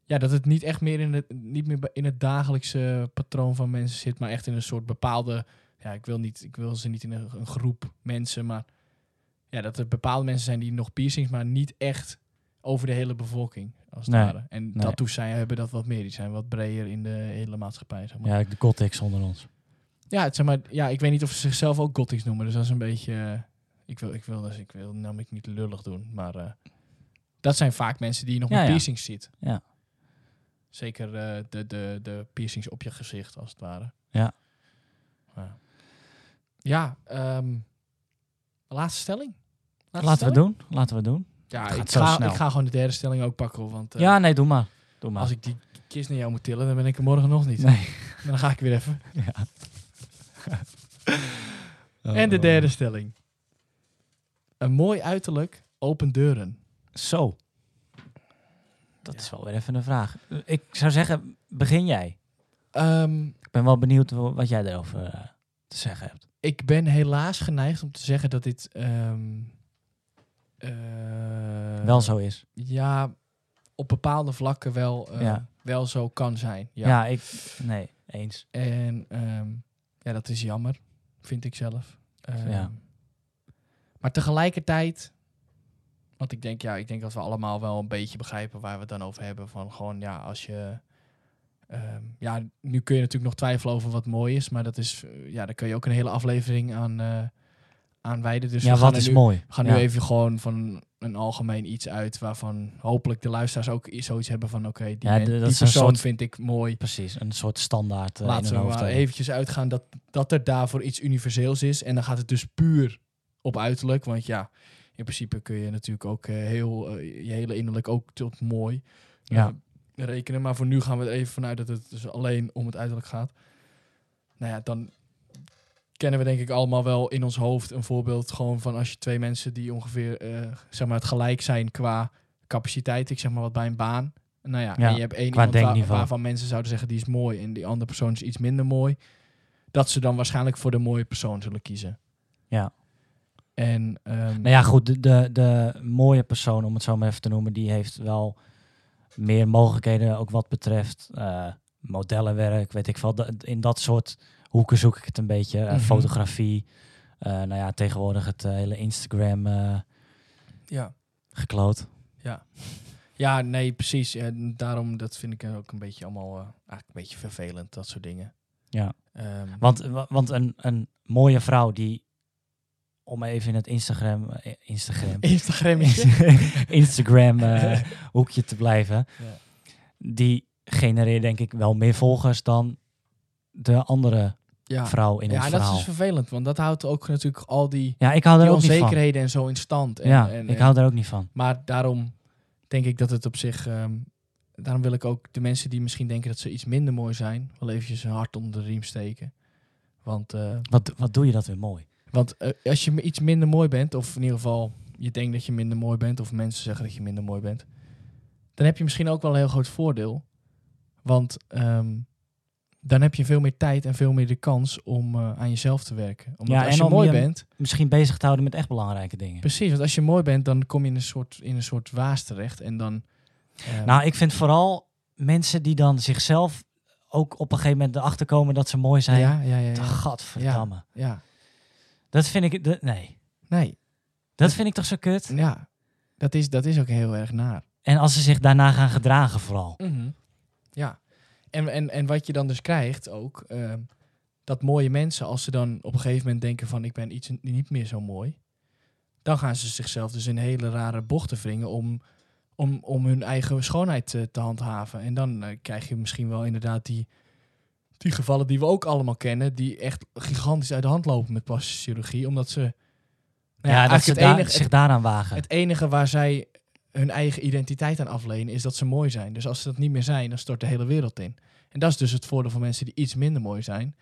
ja, dat het niet echt meer in het, niet meer in het dagelijkse patroon van mensen zit, maar echt in een soort bepaalde... Ja, ik wil, niet, ik wil ze niet in een, een groep mensen, maar ja, dat er bepaalde mensen zijn die nog piercings, maar niet echt over de hele bevolking, als het Nee, ware. En nee. tattoos zijn, hebben dat wat meer. Die zijn wat breder in de hele maatschappij, zeg maar. Ja, de gothics onder ons. Ja, het, zeg maar, ja, ik weet niet of ze zichzelf ook gothics noemen. Dus dat is een beetje... eh, ik, wil, ik, wil, dus, ik wil namelijk niet lullig doen, maar... eh, dat zijn vaak mensen die je nog Ja, met piercings ziet. Ja. Zeker eh, de, de, de piercings op je gezicht, als het ware. Ja. Ja, ja ehm, laatste stelling? Laatste Laten we doen. Laten we doen. Ja, ik ga, ik ga gewoon de derde stelling ook pakken. Want eh, ja, nee, doe maar. Doe maar. als ik die kist naar jou moet tillen, dan ben ik er morgen nog niet. Nee. Dan ga ik weer even. Ja. En de derde stelling. Een mooi uiterlijk, open deuren. Zo. Dat Ja. is wel weer even een vraag. Ik zou zeggen, begin jij. Ehm, Ik ben wel benieuwd wa- wat jij erover eh, te zeggen hebt. ik ben helaas geneigd om te zeggen dat dit... ehm, eh, wel zo is. Ja, op bepaalde vlakken wel, eh, Ja. wel zo kan zijn. Ja. Ja, ik... Nee, eens. En ehm, ja, dat is jammer, vind ik zelf. Ja. Maar tegelijkertijd... Want ik denk, ja, ik denk dat we allemaal wel een beetje begrijpen waar we het dan over hebben. Van gewoon, ja, als je... ehm, ja, nu kun je natuurlijk nog twijfelen over wat mooi is. Maar dat is, eh, ja, daar kun je ook een hele aflevering aan, eh aan wijden. Dus ja, wat is nu, mooi? We gaan Ja. nu even gewoon van een algemeen iets uit waarvan hopelijk de luisteraars ook zoiets hebben van oké, die, Ja, de- die persoon soort- vind ik mooi. Precies, een soort standaard eh, Laten we maar eventjes uitgaan dat, dat er daarvoor iets universeels is. En dan gaat het dus puur op uiterlijk. Want ja, in principe kun je natuurlijk ook eh, heel, eh, je hele innerlijk ook tot mooi Ja. eh, rekenen. Maar voor nu gaan we er even vanuit dat het dus alleen om het uiterlijk gaat. Nou ja, dan kennen we denk ik allemaal wel in ons hoofd een voorbeeld gewoon van als je twee mensen die ongeveer zeg maar het gelijk zijn qua capaciteit, ik zeg maar wat bij een baan. Nou ja, Ja, en je hebt één iemand waar- waarvan mensen zouden zeggen die is mooi en die andere persoon is iets minder mooi. Dat ze dan waarschijnlijk voor de mooie persoon zullen kiezen. Ja. En ehm, Nou ja, goed, de, de, de mooie persoon, om het zo maar even te noemen, die heeft wel meer mogelijkheden, ook wat betreft eh, modellenwerk, weet ik veel. In dat soort hoeken zoek ik het een beetje. Eh, Mhm. Fotografie, eh, nou ja, tegenwoordig het hele Instagram ja. gekloot. Ja, nee, precies. En daarom, dat vind ik ook een beetje allemaal eigenlijk een beetje vervelend, dat soort dingen. Ja. Ehm, Want, wa- want een, een mooie vrouw die, om even in het Instagram, eh, Instagram, Instagram Instagram eh, hoekje te blijven, Ja. die genereert denk ik wel meer volgers dan de andere ja. vrouw in ja, het en dat is verhaal. vervelend, want dat houdt ook natuurlijk al die, ja, ik hou er ook niet van. onzekerheden en zo in stand. En, ja, en, ik hou er ook niet van. Maar daarom denk ik dat het op zich... ehm, daarom wil ik ook de mensen die misschien denken dat ze iets minder mooi zijn... wel eventjes een hart onder de riem steken. Want, eh, Wat, wat doe je dat weer mooi? Want eh, als je iets minder mooi bent... of in ieder geval je denkt dat je minder mooi bent... of mensen zeggen dat je minder mooi bent... dan heb je misschien ook wel een heel groot voordeel. Want ehm, dan heb je veel meer tijd en veel meer de kans om eh, aan jezelf te werken. Omdat Ja, als en je om mooi je- bent... Misschien bezig te houden met echt belangrijke dingen. Precies, want als je mooi bent, dan kom je in een soort, in een soort waas terecht. En dan... eh, Nou, ik vind vooral mensen die dan zichzelf ook op een gegeven moment erachter komen dat ze mooi zijn. ja, ja, ja, ja. Gadverdamme. ja. Dat vind ik... dat- nee. Nee, Dat vind ik toch zo kut? ja. Dat is, dat is ook heel erg naar. En als ze zich daarna gaan gedragen vooral. Ja. En, en, en wat je dan dus krijgt ook, ehm, dat mooie mensen, als ze dan op een gegeven moment denken van ik ben iets niet meer zo mooi, dan gaan ze zichzelf dus in hele rare bochten wringen om, om, om hun eigen schoonheid eh, te handhaven. En dan eh, krijg je misschien wel inderdaad die, die gevallen die we ook allemaal kennen, die echt gigantisch uit de hand lopen met plastische chirurgie, omdat ze... nou ja, dat ze het enige, zich daaraan wagen. Het enige waar zij hun eigen identiteit aan aflenen is dat ze mooi zijn. Dus als ze dat niet meer zijn, dan stort de hele wereld in. En dat is dus het voordeel van mensen die iets minder mooi zijn.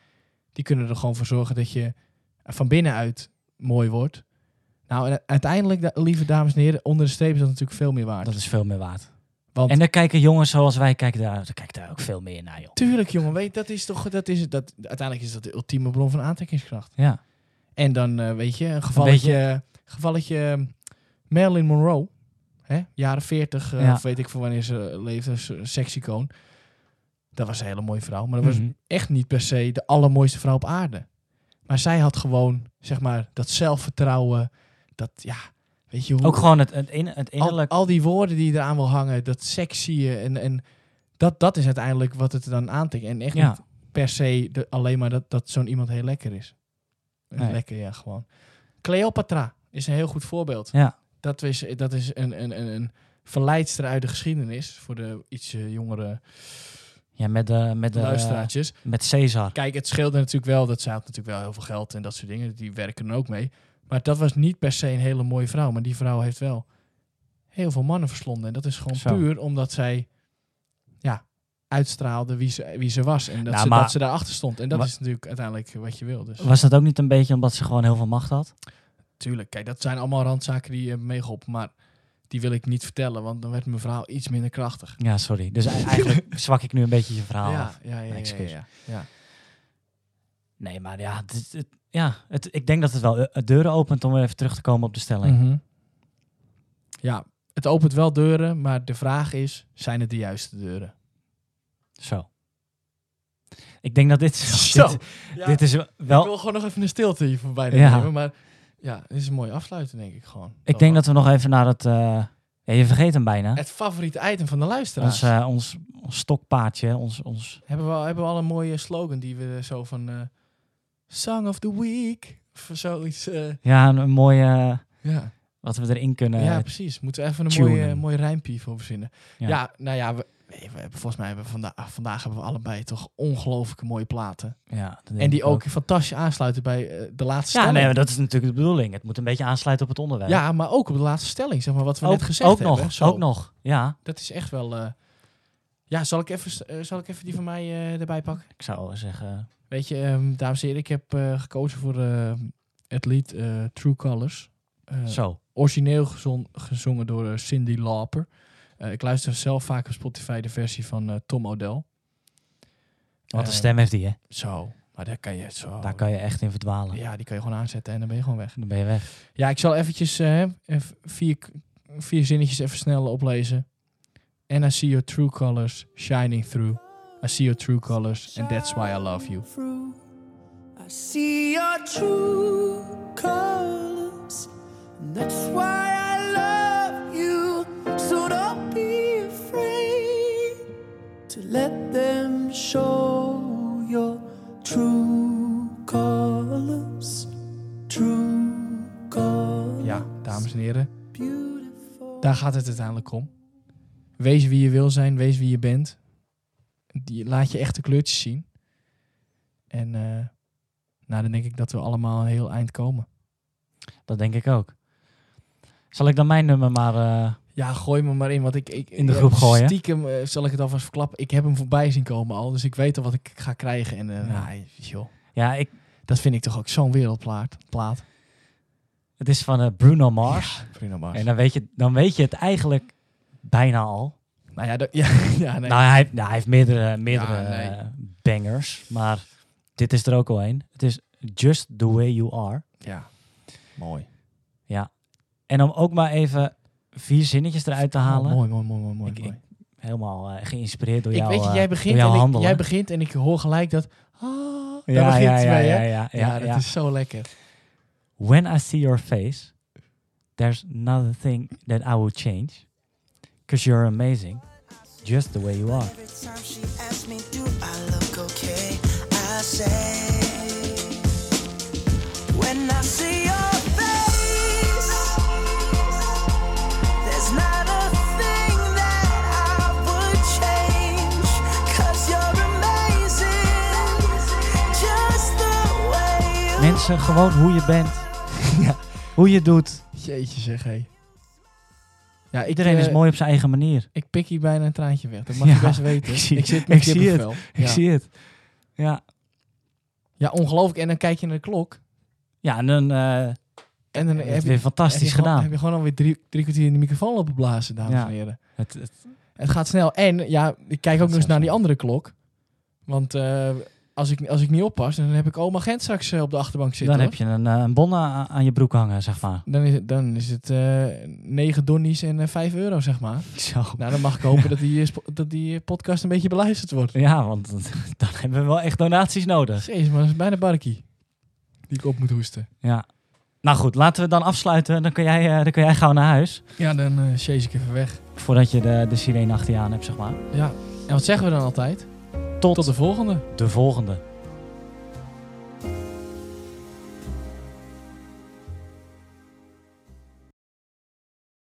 Die kunnen er gewoon voor zorgen dat je van binnenuit mooi wordt. Nou, en uiteindelijk, lieve dames en heren, onder de streep is dat natuurlijk veel meer waard. dat is veel meer waard. Want En dan kijken jongens zoals wij kijken daar, dan kijken daar ook veel meer naar, joh. tuurlijk, jongen, weet dat is toch, dat is, dat, uiteindelijk is dat de ultieme bron van aantrekkingskracht. Ja. En dan, eh, weet je, een gevalletje, gevalletje eh, Marilyn Monroe, hè, jaren 40, eh, Ja. of weet ik van wanneer ze leefde, seksicoon. Dat was een hele mooie vrouw, maar dat Mhm. was echt niet per se de allermooiste vrouw op aarde. Maar zij had gewoon, zeg maar, dat zelfvertrouwen, dat, ja, weet je hoe... Ook gewoon het, het, in, het al, innerlijk. al die woorden die eraan wil hangen, dat sexy en, en dat, dat is uiteindelijk wat het dan aantikt. En echt Ja. niet per se de, alleen maar dat, dat zo'n iemand heel lekker is. Nee. Lekker, ja, gewoon. Cleopatra is een heel goed voorbeeld. Ja. Dat is, dat is een, een, een, een verleidster uit de geschiedenis voor de iets eh, jongere Ja, met de, met de, luisteraartjes. met Caesar. Kijk, het scheelde natuurlijk wel dat zij had natuurlijk wel heel veel geld en dat soort dingen. Die werken er ook mee. Maar dat was niet per se een hele mooie vrouw. Maar die vrouw heeft wel heel veel mannen verslonden. En dat is gewoon Zo. puur omdat zij ja, uitstraalde wie ze, wie ze was. En dat, Nou, ze, maar- dat ze daarachter stond. En dat Maar- is natuurlijk uiteindelijk wat je wil. Dus Was dat ook niet een beetje omdat ze gewoon heel veel macht had? tuurlijk, kijk, dat zijn allemaal randzaken die hebben meegeholpen. Maar die wil ik niet vertellen, want dan werd mijn verhaal iets minder krachtig. Ja, sorry. Dus eigenlijk zwak ik nu een beetje je verhaal ja, af. ja, ja, ja. Nee, maar ja, het, het- ja het, ik denk dat het wel eh, deuren opent om weer even terug te komen op de stelling. Mhm. Ja, het opent wel deuren, maar de vraag is, zijn het de juiste deuren? Zo. Ik denk dat dit, Zo. dit, Ja, dit is Ik wel... wil gewoon nog even een stilte hier voorbij Ja. nemen, maar ja, dit is een mooi afsluiten, denk ik gewoon. Ik denk dat we nog even naar het... eh, ja, je vergeet hem bijna. Het favoriete item van de luisteraars. Ons, eh, ons, ons stokpaardje, ons, ons... hebben, we, al- hebben we al een mooie slogan die we zo van... eh, Song of the Week, of zoiets. eh, Ja, een, een mooie... ja. wat we erin kunnen... ja, precies. Moeten we even een tunen. mooie, mooi rijmpje voor verzinnen. Ja. Ja, nou ja, we, we hebben, volgens mij hebben we vanda vandaag hebben we allebei toch ongelooflijke mooie platen. ja, En die ook fantastisch aansluiten bij eh, de laatste Ja, stelling. nee, maar dat is natuurlijk de bedoeling. Het moet een beetje aansluiten op het onderwerp. Ja, maar ook op de laatste stelling, zeg maar, wat we ook, net gezegd ook hebben. nog, Zo. ook nog. Ja, Dat is echt wel... eh, Ja, zal ik, even, eh, zal ik even die van mij eh, erbij pakken? ik zou zeggen... Weet je, ehm, dames en heren, ik heb eh, gekozen voor eh, het lied eh, True Colors. Eh, Zo. Origineel gezon- gezongen door eh, Cindy Lauper. Eh, ik luister zelf vaak op Spotify de versie van eh, Tom O'Dell. Want de Eh, stem heeft die, hè? Zo, maar daar kan je zo... Daar kan je echt in verdwalen. Ja, die kan je gewoon aanzetten en dan ben je gewoon weg. Dan ben je weg. Ja, ik zal eventjes eh, even vier, vier zinnetjes even snel oplezen. And I see your true colors shining through. I see your true colors and that's why I love you. I see your true colors, and that's why I love you. So don't be afraid to let them show your true colors. True colors. Ja, dames en heren, daar gaat het uiteindelijk om. Wees wie je wil zijn, wees wie je bent. Die, laat je echte kleurtjes zien. En eh, nou, dan denk ik dat we allemaal een heel eind komen. Dat denk ik ook. Zal ik dan mijn nummer maar... eh, Ja, gooi me maar in, want ik... ik In de groep gooien. Stiekem eh, zal ik het alvast verklappen. Ik heb hem voorbij zien komen al, dus ik weet al wat ik ga krijgen. En eh, Ja. nou, joh, ja, ik, dat vind ik toch ook zo'n wereldplaat. Plaat. het is van Bruno Mars. Bruno Mars. En dan weet, je, dan weet je het eigenlijk bijna al. nou ja, ja, ja nee. Nou, hij, heeft- nou, hij heeft meerdere, meerdere Ja, nee. eh, bangers. Maar dit is er ook al een. Het is Just The Way You Are. ja, mooi. En om ook maar even vier zinnetjes eruit te halen. Oh, mooi, mooi, mooi, mooi, mooi. Ik-. Helemaal eh, geïnspireerd door Ik jou. weet je, eh, jij begint, jouw en ik, jij begint en ik hoor gelijk dat... Ah, daar ja, begint ja, ja, mee, ja, ja, Ja, ja, dat ja. is zo lekker. When I see your face, there's not a thing that I will change. Because you're amazing. Just the way you are. Every time she asks me, do I look okay? I say, when I see your face, there's not a thing that I would change. Cause you're amazing, just the way you Mensen, gewoon hoe je bent. Ja. Hoe je doet. Jeetje zeg, hé. Ja, Iedereen is eh, mooi op zijn eigen manier. Ik pik hier bijna een traantje weg. Dat mag Ja, je best weten. ik zie- ik zit met ik zie het. Ik Ja. zie het. Ja. ja, ongelooflijk. En dan kijk je naar de klok. Ja, en dan eh En dan heb je je, weer fantastisch gewoon- gedaan. heb je gewoon alweer drie, drie kwartier in de microfoon lopen blazen, dames Ja. en heren. Het, het, Het gaat snel. En ja, ik kijk ook nog eens naar die andere klok. Want eh, als, ik, als ik niet oppas, dan heb ik oma Gent straks eh, op de achterbank zitten. dan hoor. heb je een, eh, een bon aan, je broek hangen, zeg maar. Dan is het, dan is het eh 9 donnies en eh 5 euro, zeg maar. Zo. Nou, dan mag ik hopen dat die, dat die podcast een beetje beluisterd wordt. Ja, want dan hebben we wel echt donaties nodig. Jezus, maar dat is bijna barkie. Die ik op moet hoesten. Ja. Nou goed, laten we dan afsluiten. Dan kun jij, dan kun jij gauw naar huis. Ja, dan chase ik even weg. Voordat je de, de sirene achter je aan hebt, zeg maar. Ja. En wat zeggen we dan altijd? Tot, Tot de volgende. de volgende.